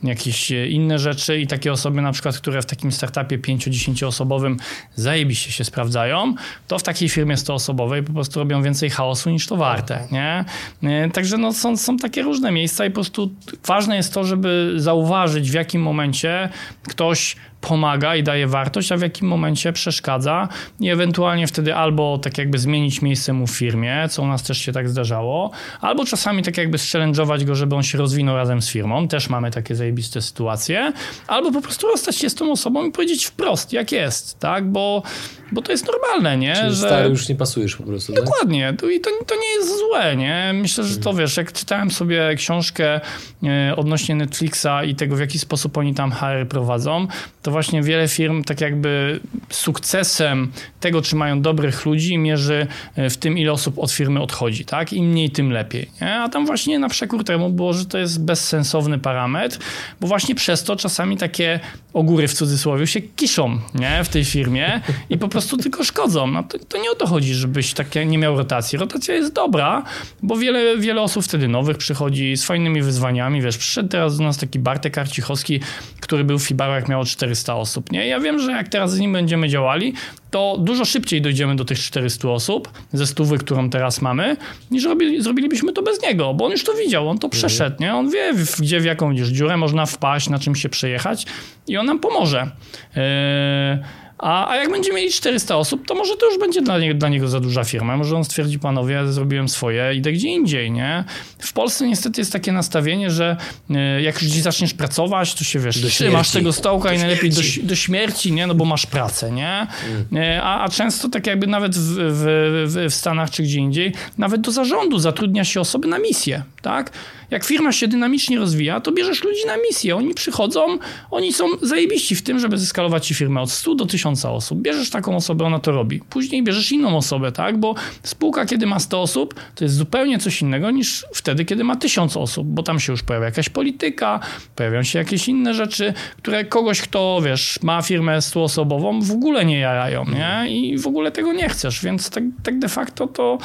Speaker 1: jakieś y, inne rzeczy i takie osoby na przykład, które w takim startupie 5-10 osobowym zajebiście się sprawdzają, to w takiej firmie 100 osobowej po prostu robią więcej chaosu niż to warte, nie? Y, Także no, są, są takie różne miejsca i po prostu ważne jest to, żeby zauważyć w jakim momencie ktoś pomaga i daje wartość, a w jakim momencie przeszkadza i ewentualnie wtedy albo tak jakby zmienić miejsce mu w firmie, co u nas też się tak zdarzało, albo czasami tak jakby challenge'ować go, żeby on się rozwinął razem z firmą, też mamy takie zajebiste sytuacje, albo po prostu rozstać się z tą osobą i powiedzieć wprost, jak jest, tak, bo, bo to jest normalne, nie?
Speaker 3: Czyli że... stary już nie pasujesz po prostu,
Speaker 1: tak? Dokładnie, tak? i to, to nie jest złe, nie? Myślę, że to wiesz, jak czytałem sobie książkę e, odnośnie Netflixa i tego, w jaki sposób oni tam HR prowadzą, to właśnie wiele firm tak jakby sukcesem tego, czy mają dobrych ludzi, mierzy e, w tym, ile osób od firmy odchodzi, tak? Im mniej, tym lepiej. Nie? A tam właśnie na przekór temu było, że to jest bezsensowny parametr, bo właśnie przez to czasami takie ogóry w cudzysłowie się kiszą nie? w tej firmie i po prostu tylko szkodzą. No to, to nie o to chodzi, żebyś takie nie miał rotacji. Rotacja jest dobra, bo wiele, wiele osób wtedy nowych przychodzi z fajnymi wyzwaniami. Wiesz, przyszedł teraz do nas taki Bartek Arcichowski, który był w Fibarach, miał 400 osób. Nie? Ja wiem, że jak teraz z nim będziemy działali, to dużo szybciej dojdziemy do tych 400 osób ze stówy, którą teraz mamy, niż robili, zrobilibyśmy to bez niego, bo on już to widział, on to przeszedł, nie? On wie, gdzie w jaką gdzieś dziurę można wpaść, na czym się przejechać i on nam pomoże. Yy a, a jak będzie mieli 400 osób, to może to już będzie dla, nie, dla niego za duża firma. Może on stwierdzi, panowie, zrobiłem swoje, idę gdzie indziej, nie? W Polsce niestety jest takie nastawienie, że y, jak już gdzieś zaczniesz pracować, to się wiesz, do trzymasz tego stołka do i najlepiej do, do, śmierci, nie? No bo masz pracę, nie? Mm. A, a często tak jakby nawet w, w, w Stanach czy gdzie indziej, nawet do zarządu zatrudnia się osoby na misję, tak? Jak firma się dynamicznie rozwija, to bierzesz ludzi na misję. Oni przychodzą, oni są zajebiści w tym, żeby zeskalować ci firmę od 100 do 1000 osób. Bierzesz taką osobę, ona to robi. Później bierzesz inną osobę, tak? Bo spółka, kiedy ma 100 osób, to jest zupełnie coś innego niż wtedy, kiedy ma 1000 osób, bo tam się już pojawia jakaś polityka, pojawiają się jakieś inne rzeczy, które kogoś, kto, wiesz, ma firmę 100-osobową, w ogóle nie jarają, nie? I w ogóle tego nie chcesz, więc tak, tak de facto to,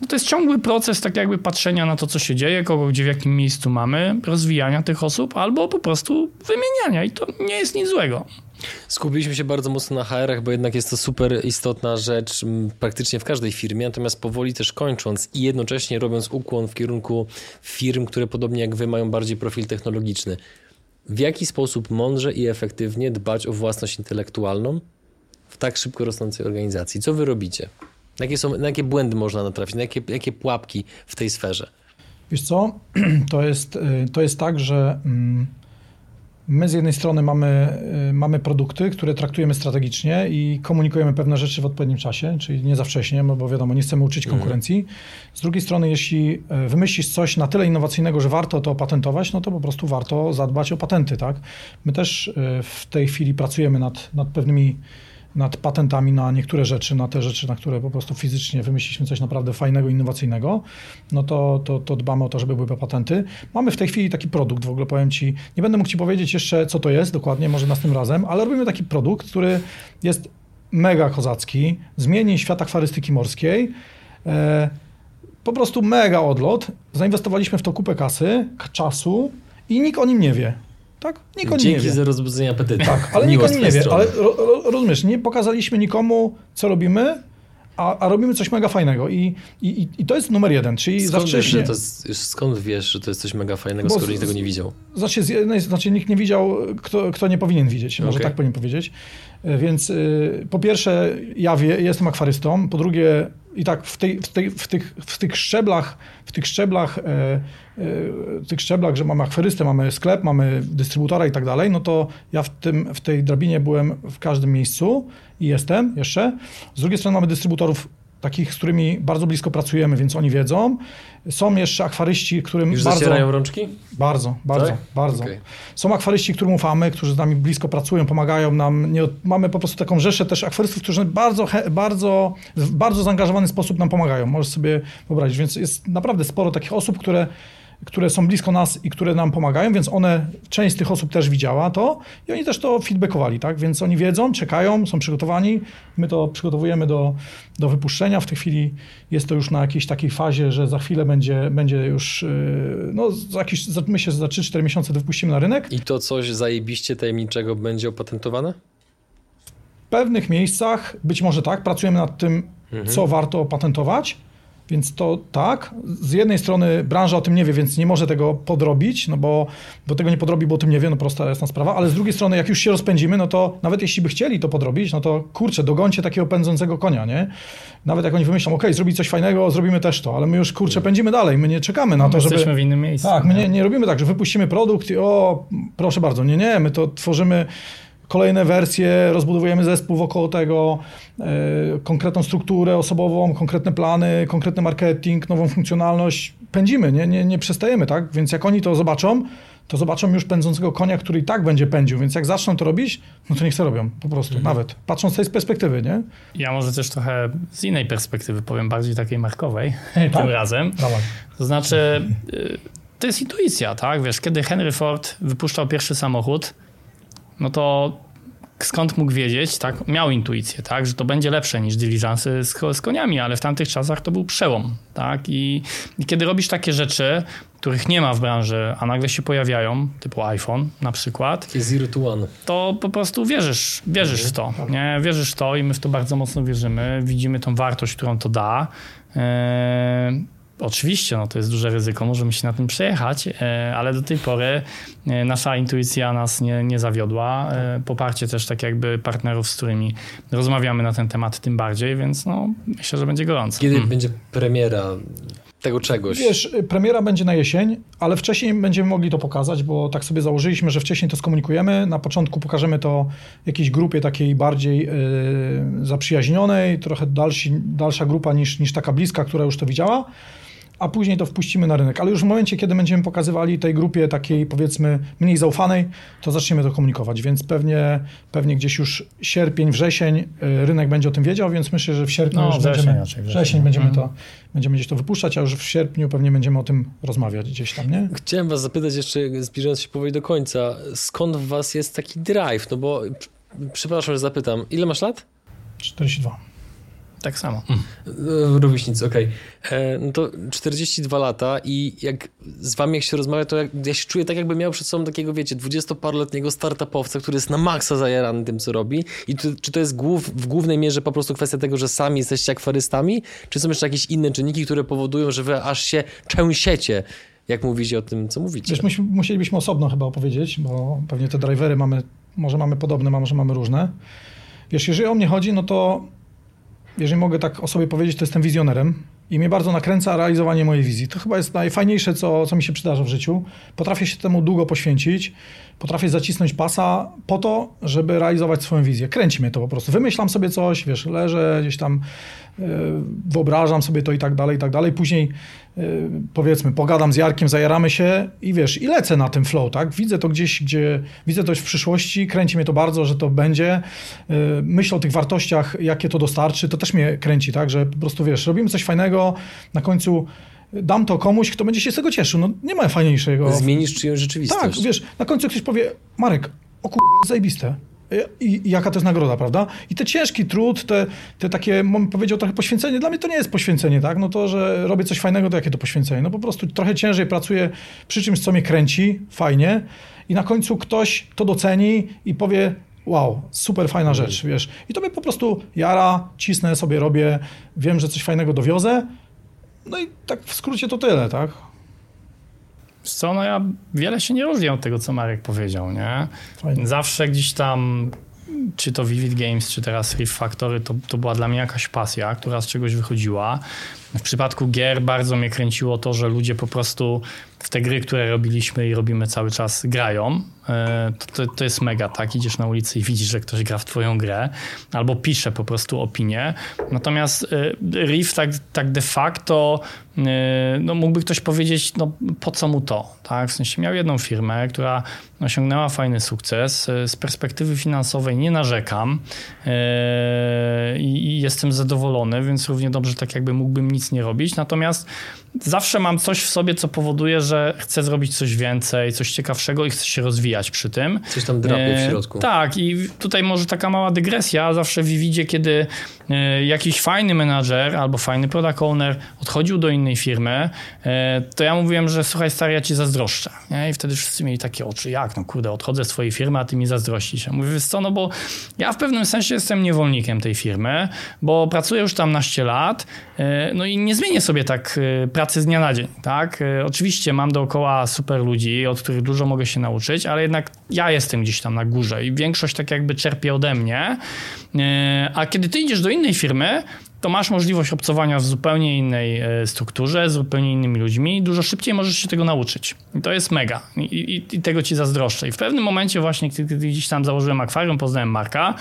Speaker 1: no to jest ciągły proces tak jakby patrzenia na to, co się dzieje, kogo gdzie w jakim miejscu mamy, rozwijania tych osób, albo po prostu wymieniania i to nie jest nic złego.
Speaker 3: Skupiliśmy się bardzo mocno na HR-ach, bo jednak jest to super istotna rzecz praktycznie w każdej firmie, natomiast powoli też kończąc i jednocześnie robiąc ukłon w kierunku firm, które podobnie jak wy mają bardziej profil technologiczny. W jaki sposób mądrze i efektywnie dbać o własność intelektualną w tak szybko rosnącej organizacji? Co wy robicie? Na jakie, są, na jakie błędy można natrafić? Na jakie, jakie pułapki w tej sferze?
Speaker 2: Wiesz co, (clears throat) to jest, y, to jest tak, że mm, my z jednej strony mamy, y, mamy produkty, które traktujemy strategicznie i komunikujemy pewne rzeczy w odpowiednim czasie, czyli nie za wcześnie, no bo wiadomo, nie chcemy uczyć mhm. konkurencji. Z drugiej strony, jeśli y, wymyślisz coś na tyle innowacyjnego, że warto to opatentować, no to po prostu warto zadbać o patenty, tak? My też w tej chwili pracujemy nad, nad pewnymi nad patentami na niektóre rzeczy, na te rzeczy, na które po prostu fizycznie wymyśliliśmy coś naprawdę fajnego, innowacyjnego, no to, to, to dbamy o to, żeby były patenty. Mamy w tej chwili taki produkt, w ogóle powiem Ci, nie będę mógł Ci powiedzieć jeszcze, co to jest dokładnie, może następnym razem, ale robimy taki produkt, który jest mega kozacki, zmieni świat akwarystyki morskiej, e, po prostu mega odlot. Zainwestowaliśmy w to kupę kasy, czasu i nikt o nim nie wie. Tak?
Speaker 3: Nikt Dzięki nie wie. za rozbudzenie apetytu.
Speaker 2: Tak, ale (laughs) nikt nie wie. Ale ro, ro, rozumiesz, nie pokazaliśmy nikomu, co robimy, a, a, robimy coś mega fajnego. I, i, I to jest numer jeden. Czyli
Speaker 3: skąd,
Speaker 2: za wcześnie...
Speaker 3: wiesz, jest, skąd wiesz, że to jest coś mega fajnego, skoro nikt tego nie widział?
Speaker 2: Znaczy, z jednej, znaczy nikt nie widział, kto, kto nie powinien widzieć. Może okay. tak powinien powiedzieć. E, więc y, po pierwsze, ja wie, jestem akwarystą. Po drugie, i tak w, tej, w, tej, w, tych, w tych szczeblach, w tych szczeblach, e, e, tych szczeblach, że mamy akwarystę, mamy sklep, mamy dystrybutora i tak dalej, no to ja w, tym, w tej drabinie byłem w każdym miejscu i jestem jeszcze. Z drugiej strony mamy dystrybutorów takich, z którymi bardzo blisko pracujemy, więc oni wiedzą. Są jeszcze akwaryści, którym
Speaker 3: Już
Speaker 2: bardzo...
Speaker 3: zacierają rączki?
Speaker 2: Bardzo, bardzo, tak? bardzo. Okay. Są akwaryści, którym ufamy, którzy z nami blisko pracują, pomagają nam. Nie, mamy po prostu taką rzeszę też akwarystów, którzy bardzo, bardzo, w bardzo zaangażowany sposób nam pomagają. Możesz sobie wyobrazić. Więc jest naprawdę sporo takich osób, które które są blisko nas i które nam pomagają, więc one, część z tych osób też widziała to i oni też to feedbackowali, tak? Więc oni wiedzą, czekają, są przygotowani, my to przygotowujemy do, do wypuszczenia. W tej chwili jest to już na jakiejś takiej fazie, że za chwilę będzie, będzie już, yy, no za jakiś, myślę, że za 3-4 miesiące wypuścimy na rynek.
Speaker 3: I to coś zajebiście tajemniczego będzie opatentowane?
Speaker 2: W pewnych miejscach, być może tak, pracujemy nad tym, mhm. co warto opatentować, Więc to tak, z jednej strony branża o tym nie wie, więc nie może tego podrobić, no bo, bo tego nie podrobi, bo o tym nie wie, no prosta jasna sprawa, ale z drugiej strony jak już się rozpędzimy, no to nawet jeśli by chcieli to podrobić, no to kurczę, dogońcie takiego pędzącego konia, nie? Nawet jak oni wymyślą, ok, zrobić coś fajnego, zrobimy też to, ale my już kurczę pędzimy dalej, my nie czekamy na to, żeby...
Speaker 1: Jesteśmy w innym miejscu.
Speaker 2: Tak, my nie, nie robimy tak, że wypuścimy produkt i o, proszę bardzo, nie, nie, my to tworzymy kolejne wersje, rozbudowujemy zespół wokoło tego, e, konkretną strukturę osobową, konkretne plany, konkretny marketing, nową funkcjonalność. Pędzimy, nie, nie, nie przestajemy, tak? Więc jak oni to zobaczą, to zobaczą już pędzącego konia, który i tak będzie pędził, więc jak zaczną to robić, no to niech to robią, po prostu,
Speaker 3: Mhm.
Speaker 2: nawet, patrząc z tej perspektywy, nie?
Speaker 1: Ja może też trochę z innej perspektywy powiem, bardziej takiej markowej
Speaker 2: Tak. (laughs)
Speaker 1: tym razem.
Speaker 2: Dawaj.
Speaker 1: To znaczy, y, to jest intuicja, tak? Wiesz, kiedy Henry Ford wypuszczał pierwszy samochód, no to skąd mógł wiedzieć, tak? Miał intuicję, tak? Że to będzie lepsze niż dyliżansy z, z koniami, ale w tamtych czasach to był przełom, tak? I, I kiedy robisz takie rzeczy, których nie ma w branży, a nagle się pojawiają, typu iPhone na przykład,
Speaker 3: zero to one.
Speaker 1: to po prostu wierzysz, wierzysz w to, nie? Wierzysz w to i my w to bardzo mocno wierzymy. Widzimy tą wartość, którą to da. Eee, oczywiście, no to jest duże ryzyko, możemy się na tym przejechać, e, ale do tej pory e, nasza intuicja nas nie, nie zawiodła. E, poparcie też tak jakby partnerów, z którymi rozmawiamy na ten temat tym bardziej, więc no myślę, że będzie gorąco.
Speaker 3: Kiedy
Speaker 1: Mm.
Speaker 3: będzie premiera tego czegoś?
Speaker 2: Wiesz, premiera będzie na jesień, ale wcześniej będziemy mogli to pokazać, bo tak sobie założyliśmy, że wcześniej to skomunikujemy. Na początku pokażemy to jakiejś grupie takiej bardziej yy, zaprzyjaźnionej, trochę dalsi, dalsza grupa niż, niż taka bliska, która już to widziała. A później to wpuścimy na rynek. Ale już w momencie, kiedy będziemy pokazywali tej grupie takiej powiedzmy mniej zaufanej, to zaczniemy to komunikować. Więc pewnie, pewnie gdzieś już sierpień, wrzesień yy, rynek będzie o tym wiedział, więc myślę, że w sierpniu
Speaker 1: No,
Speaker 2: już
Speaker 1: wrzesień
Speaker 2: będziemy,
Speaker 1: raczej, wrzesień.
Speaker 2: wrzesień będziemy,
Speaker 1: Mhm.
Speaker 2: to, będziemy gdzieś to wypuszczać, a już w sierpniu pewnie będziemy o tym rozmawiać gdzieś tam, nie?
Speaker 3: Chciałem was zapytać jeszcze, zbliżając się powoli do końca, skąd w was jest taki drive? No bo, pr- przepraszam, że zapytam, ile masz lat?
Speaker 2: 42.
Speaker 1: Tak samo.
Speaker 3: E, Rówieśnicy, okej. E, No to 42 lata i jak z wami jak się rozmawia, to jak, ja się czuję tak, jakby miał przed sobą takiego, wiecie, 20-paroletniego startupowca, który jest na maksa zajarany tym, co robi. I czy, czy to jest głów, w głównej mierze po prostu kwestia tego, że sami jesteście akwarystami, czy są jeszcze jakieś inne czynniki, które powodują, że wy aż się trzęsiecie, jak mówicie o tym, co mówicie?
Speaker 2: Wiesz, myśmy, musielibyśmy osobno chyba opowiedzieć, bo pewnie te drivery mamy, może mamy podobne, a może mamy różne. Wiesz, jeżeli o mnie chodzi, no to jeżeli mogę tak o sobie powiedzieć, to jestem wizjonerem i mnie bardzo nakręca realizowanie mojej wizji. To chyba jest najfajniejsze, co, co mi się przydarza w życiu. Potrafię się temu długo poświęcić, potrafię zacisnąć pasa po to, żeby realizować swoją wizję. Kręci mnie to po prostu. Wymyślam sobie coś, wiesz, leżę gdzieś tam, yy, wyobrażam sobie to i tak dalej, i tak dalej. Później powiedzmy, pogadam z Jarkiem, zajaramy się i wiesz, i lecę na tym flow, tak? Widzę to gdzieś, gdzie widzę to w przyszłości, kręci mnie to bardzo, że to będzie. Yy, myślę o tych wartościach, jakie to dostarczy, to też mnie kręci, tak? Że po prostu, wiesz, robimy coś fajnego, na końcu dam to komuś, kto będzie się z tego cieszył. No nie ma fajniejszego.
Speaker 3: Zmienisz czyjąś rzeczywistość.
Speaker 2: Tak, wiesz, na końcu ktoś powie, Marek, o kur... zajebiste. I, I jaka to jest nagroda, prawda? I te ciężki trud, te, te takie, bym powiedział, trochę poświęcenie, dla mnie to nie jest poświęcenie, tak? No to, że robię coś fajnego, to jakie to poświęcenie? No po prostu trochę ciężej pracuję przy czymś, co mnie kręci, fajnie i na końcu ktoś to doceni i powie, wow, super fajna rzecz, wiesz. I to mnie po prostu jara, cisnę sobie, robię, wiem, że coś fajnego dowiozę, no i tak w skrócie to tyle, tak?
Speaker 1: Wiesz Co, no ja wiele się nie różnię od tego, co Marek powiedział, nie?
Speaker 2: Fajnie.
Speaker 1: Zawsze gdzieś tam, czy to Vivid Games, czy teraz Riff Factory, to, to była dla mnie jakaś pasja, która z czegoś wychodziła. W przypadku gier bardzo mnie kręciło to, że ludzie po prostu w te gry, które robiliśmy i robimy cały czas, grają. E, To, to, to jest mega, tak? Idziesz na ulicy i widzisz, że ktoś gra w twoją grę, albo pisze po prostu opinię. Natomiast e, Riff tak, tak de facto, e, no mógłby ktoś powiedzieć, no po co mu to, tak? W sensie miał jedną firmę, która osiągnęła fajny sukces. Z perspektywy finansowej nie narzekam i jestem zadowolony, więc równie dobrze tak jakby mógłbym nic nie robić. Natomiast zawsze mam coś w sobie, co powoduje, że chcę zrobić coś więcej, coś ciekawszego i chcę się rozwijać przy tym.
Speaker 3: Coś tam drapie w
Speaker 1: E,
Speaker 3: środku.
Speaker 1: Tak, i tutaj może taka mała dygresja. Zawsze w Vividzie, kiedy e, jakiś fajny menadżer albo fajny product owner odchodził do innej firmy, e, to ja mówiłem, że słuchaj stary, ja ci zazdroszczę. I wtedy wszyscy mieli takie oczy, jak no kurde, odchodzę z twojej firmy, a ty mi zazdrościsz. Ja mówię, wiesz co, no bo Ja w pewnym sensie jestem niewolnikiem tej firmy, bo pracuję już tam naście lat, no i nie zmienię sobie tak pracy z dnia na dzień, tak? E, oczywiście mam dookoła super ludzi, od których dużo mogę się nauczyć, ale jednak ja jestem gdzieś tam na górze i większość tak jakby czerpie ode mnie, a kiedy ty idziesz do innej firmy, to masz możliwość obcowania w zupełnie innej e, strukturze, z zupełnie innymi ludźmi. Dużo szybciej możesz się tego nauczyć. I to jest mega. I, i, i tego ci zazdroszczę. I w pewnym momencie właśnie, kiedy gdzieś tam założyłem akwarium, poznałem Marka,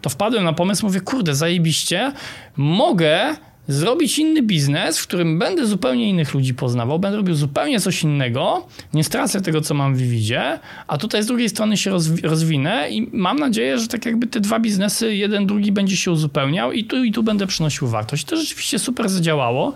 Speaker 1: to wpadłem na pomysł, mówię, kurde, zajebiście, mogę zrobić inny biznes, w którym będę zupełnie innych ludzi poznawał, będę robił zupełnie coś innego, nie stracę tego, co mam w Vividzie, a tutaj z drugiej strony się rozwinę i mam nadzieję, że tak jakby te dwa biznesy, jeden, drugi będzie się uzupełniał i tu i tu będę przynosił wartość. To rzeczywiście super zadziałało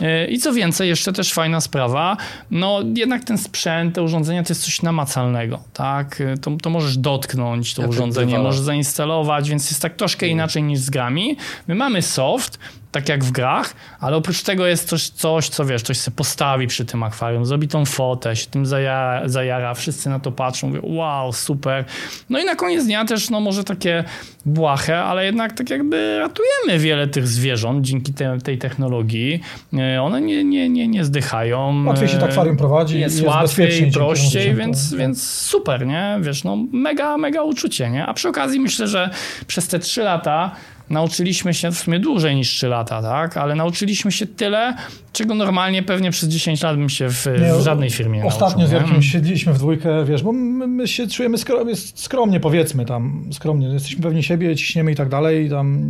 Speaker 1: e, i co więcej, jeszcze też fajna sprawa, no jednak ten sprzęt, te urządzenia to jest coś namacalnego, tak? E, to, to możesz dotknąć to urządzenie, możesz zainstalować, więc jest tak troszkę mm. inaczej niż z grami. My mamy soft, tak jak w grach, ale oprócz tego jest coś, coś co wiesz, coś się postawi przy tym akwarium, zrobi tą fotę, się tym zajara, zajara, wszyscy na to patrzą, mówią wow, super. No i na koniec dnia też, no może takie błahe, ale jednak tak jakby ratujemy wiele tych zwierząt dzięki te, tej technologii. E, one nie, nie, nie, nie zdychają.
Speaker 2: Łatwiej się tak akwarium prowadzi.
Speaker 1: Jest, jest łatwiej, prościej, więc, więc super, nie? Wiesz, no mega, mega uczucie, nie? A przy okazji myślę, że przez te trzy lata nauczyliśmy się w sumie dłużej niż 3 lata, tak? Ale nauczyliśmy się tyle, czego normalnie pewnie przez 10 lat bym się w, nie, w żadnej firmie
Speaker 2: Ostatnio
Speaker 1: nauczył,
Speaker 2: z Jarkiem siedliśmy w dwójkę, wiesz, bo my, my się czujemy skromnie, skromnie, powiedzmy tam, skromnie, jesteśmy pewni siebie, ciśniemy i tak dalej, i tam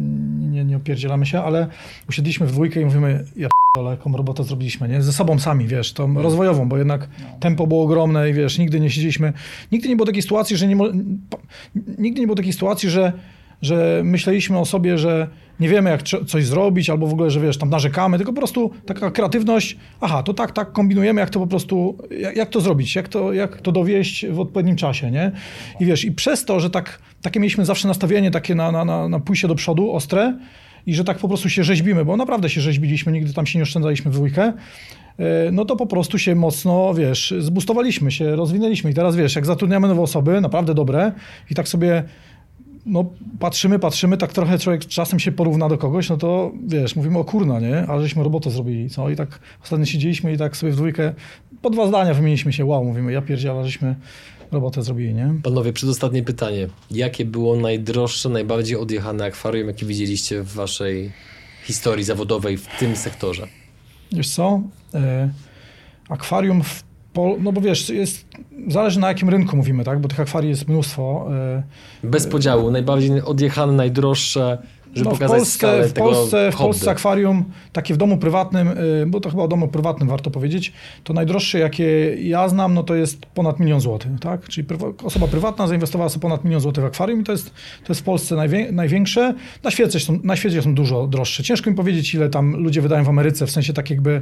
Speaker 2: nie, nie opierdzielamy się, ale usiedliśmy w dwójkę i mówimy, ja ale jaką robotę zrobiliśmy, nie? Ze sobą sami, wiesz, tą mm. rozwojową, bo jednak no. tempo było ogromne i wiesz, nigdy nie siedzieliśmy, nigdy nie było takiej sytuacji, że nie, nigdy nie było takiej sytuacji, że że myśleliśmy o sobie, że nie wiemy, jak coś zrobić, albo w ogóle, że wiesz, tam narzekamy, tylko po prostu taka kreatywność, aha, to tak, tak kombinujemy, jak to po prostu, jak, jak to zrobić, jak to, jak to dowieść w odpowiednim czasie, nie? I wiesz, i przez to, że tak, takie mieliśmy zawsze nastawienie takie na, na, na, na pójście do przodu, ostre, i że tak po prostu się rzeźbimy, bo naprawdę się rzeźbiliśmy, nigdy tam się nie oszczędzaliśmy w dwójkę, e, no to po prostu się mocno, wiesz, zbustowaliśmy się, rozwinęliśmy i teraz, wiesz, jak zatrudniamy nowe osoby, naprawdę dobre i tak sobie no, patrzymy, patrzymy, tak trochę człowiek czasem się porówna do kogoś, no to wiesz, mówimy o kurna, nie? Ale żeśmy robotę zrobili, co? I tak ostatnio siedzieliśmy i tak sobie w dwójkę, po dwa zdania wymieniliśmy się, wow, mówimy, ja pierdziela, żeśmy robotę zrobili, nie?
Speaker 3: Panowie, przedostatnie pytanie. Jakie było najdroższe, najbardziej odjechane akwarium, jakie widzieliście w waszej historii zawodowej w tym sektorze?
Speaker 2: Wiesz co? E, akwarium w no bo wiesz, jest, zależy na jakim rynku mówimy, tak? Bo tych akwarii jest mnóstwo.
Speaker 3: E, Bez podziału, najbardziej odjechane, najdroższe żeby no, pokazać w Polsce,
Speaker 2: w Polsce, w Polsce akwarium, takie w domu prywatnym, y, bo to chyba o domu prywatnym warto powiedzieć, to najdroższe, jakie ja znam, no to jest ponad milion złotych, tak? Czyli osoba prywatna zainwestowała sobie ponad milion złotych w akwarium i to jest, to jest w Polsce najwię największe. Na świecie, są, na świecie są dużo droższe. Ciężko mi powiedzieć, ile tam ludzie wydają w Ameryce, w sensie tak jakby,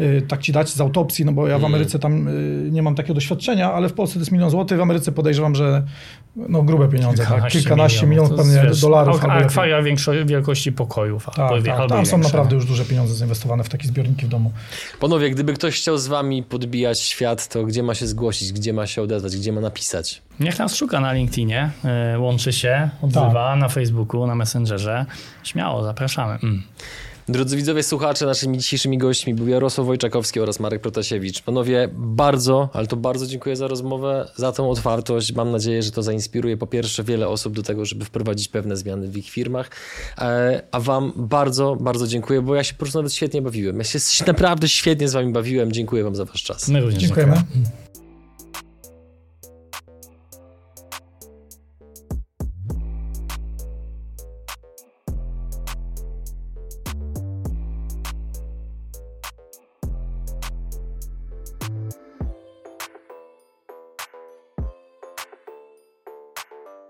Speaker 2: y, tak ci dać z autopsji, no bo ja w mm. Ameryce tam y, nie mam takiego doświadczenia, ale w Polsce to jest milion złotych, w Ameryce podejrzewam, że no grube pieniądze, tak?
Speaker 1: kilkanaście,
Speaker 2: tak? kilkanaście milionów, milionów pewnie dolarów.
Speaker 1: Akwaria wielkości pokojów.
Speaker 2: Tak, tak, tam są naprawdę już duże pieniądze zainwestowane w takie zbiorniki w domu.
Speaker 3: Panowie, gdyby ktoś chciał z wami podbijać świat, to gdzie ma się zgłosić, gdzie ma się odezwać, gdzie ma napisać?
Speaker 1: Niech nas szuka na LinkedInie, e, łączy się, odzywa tak. na Facebooku, na Messengerze. Śmiało, zapraszamy. Mm.
Speaker 3: Drodzy widzowie, słuchacze, naszymi dzisiejszymi gośćmi był Jarosław Wojczakowski oraz Marek Protasiewicz. Panowie, bardzo, ale to bardzo dziękuję za rozmowę, za tą otwartość. Mam nadzieję, że to zainspiruje po pierwsze wiele osób do tego, żeby wprowadzić pewne zmiany w ich firmach. E, a wam bardzo, bardzo dziękuję, bo ja się po prostu nawet świetnie bawiłem. Ja się naprawdę świetnie z wami bawiłem. Dziękuję wam za wasz czas.
Speaker 1: My również
Speaker 2: dziękujemy. dziękujemy.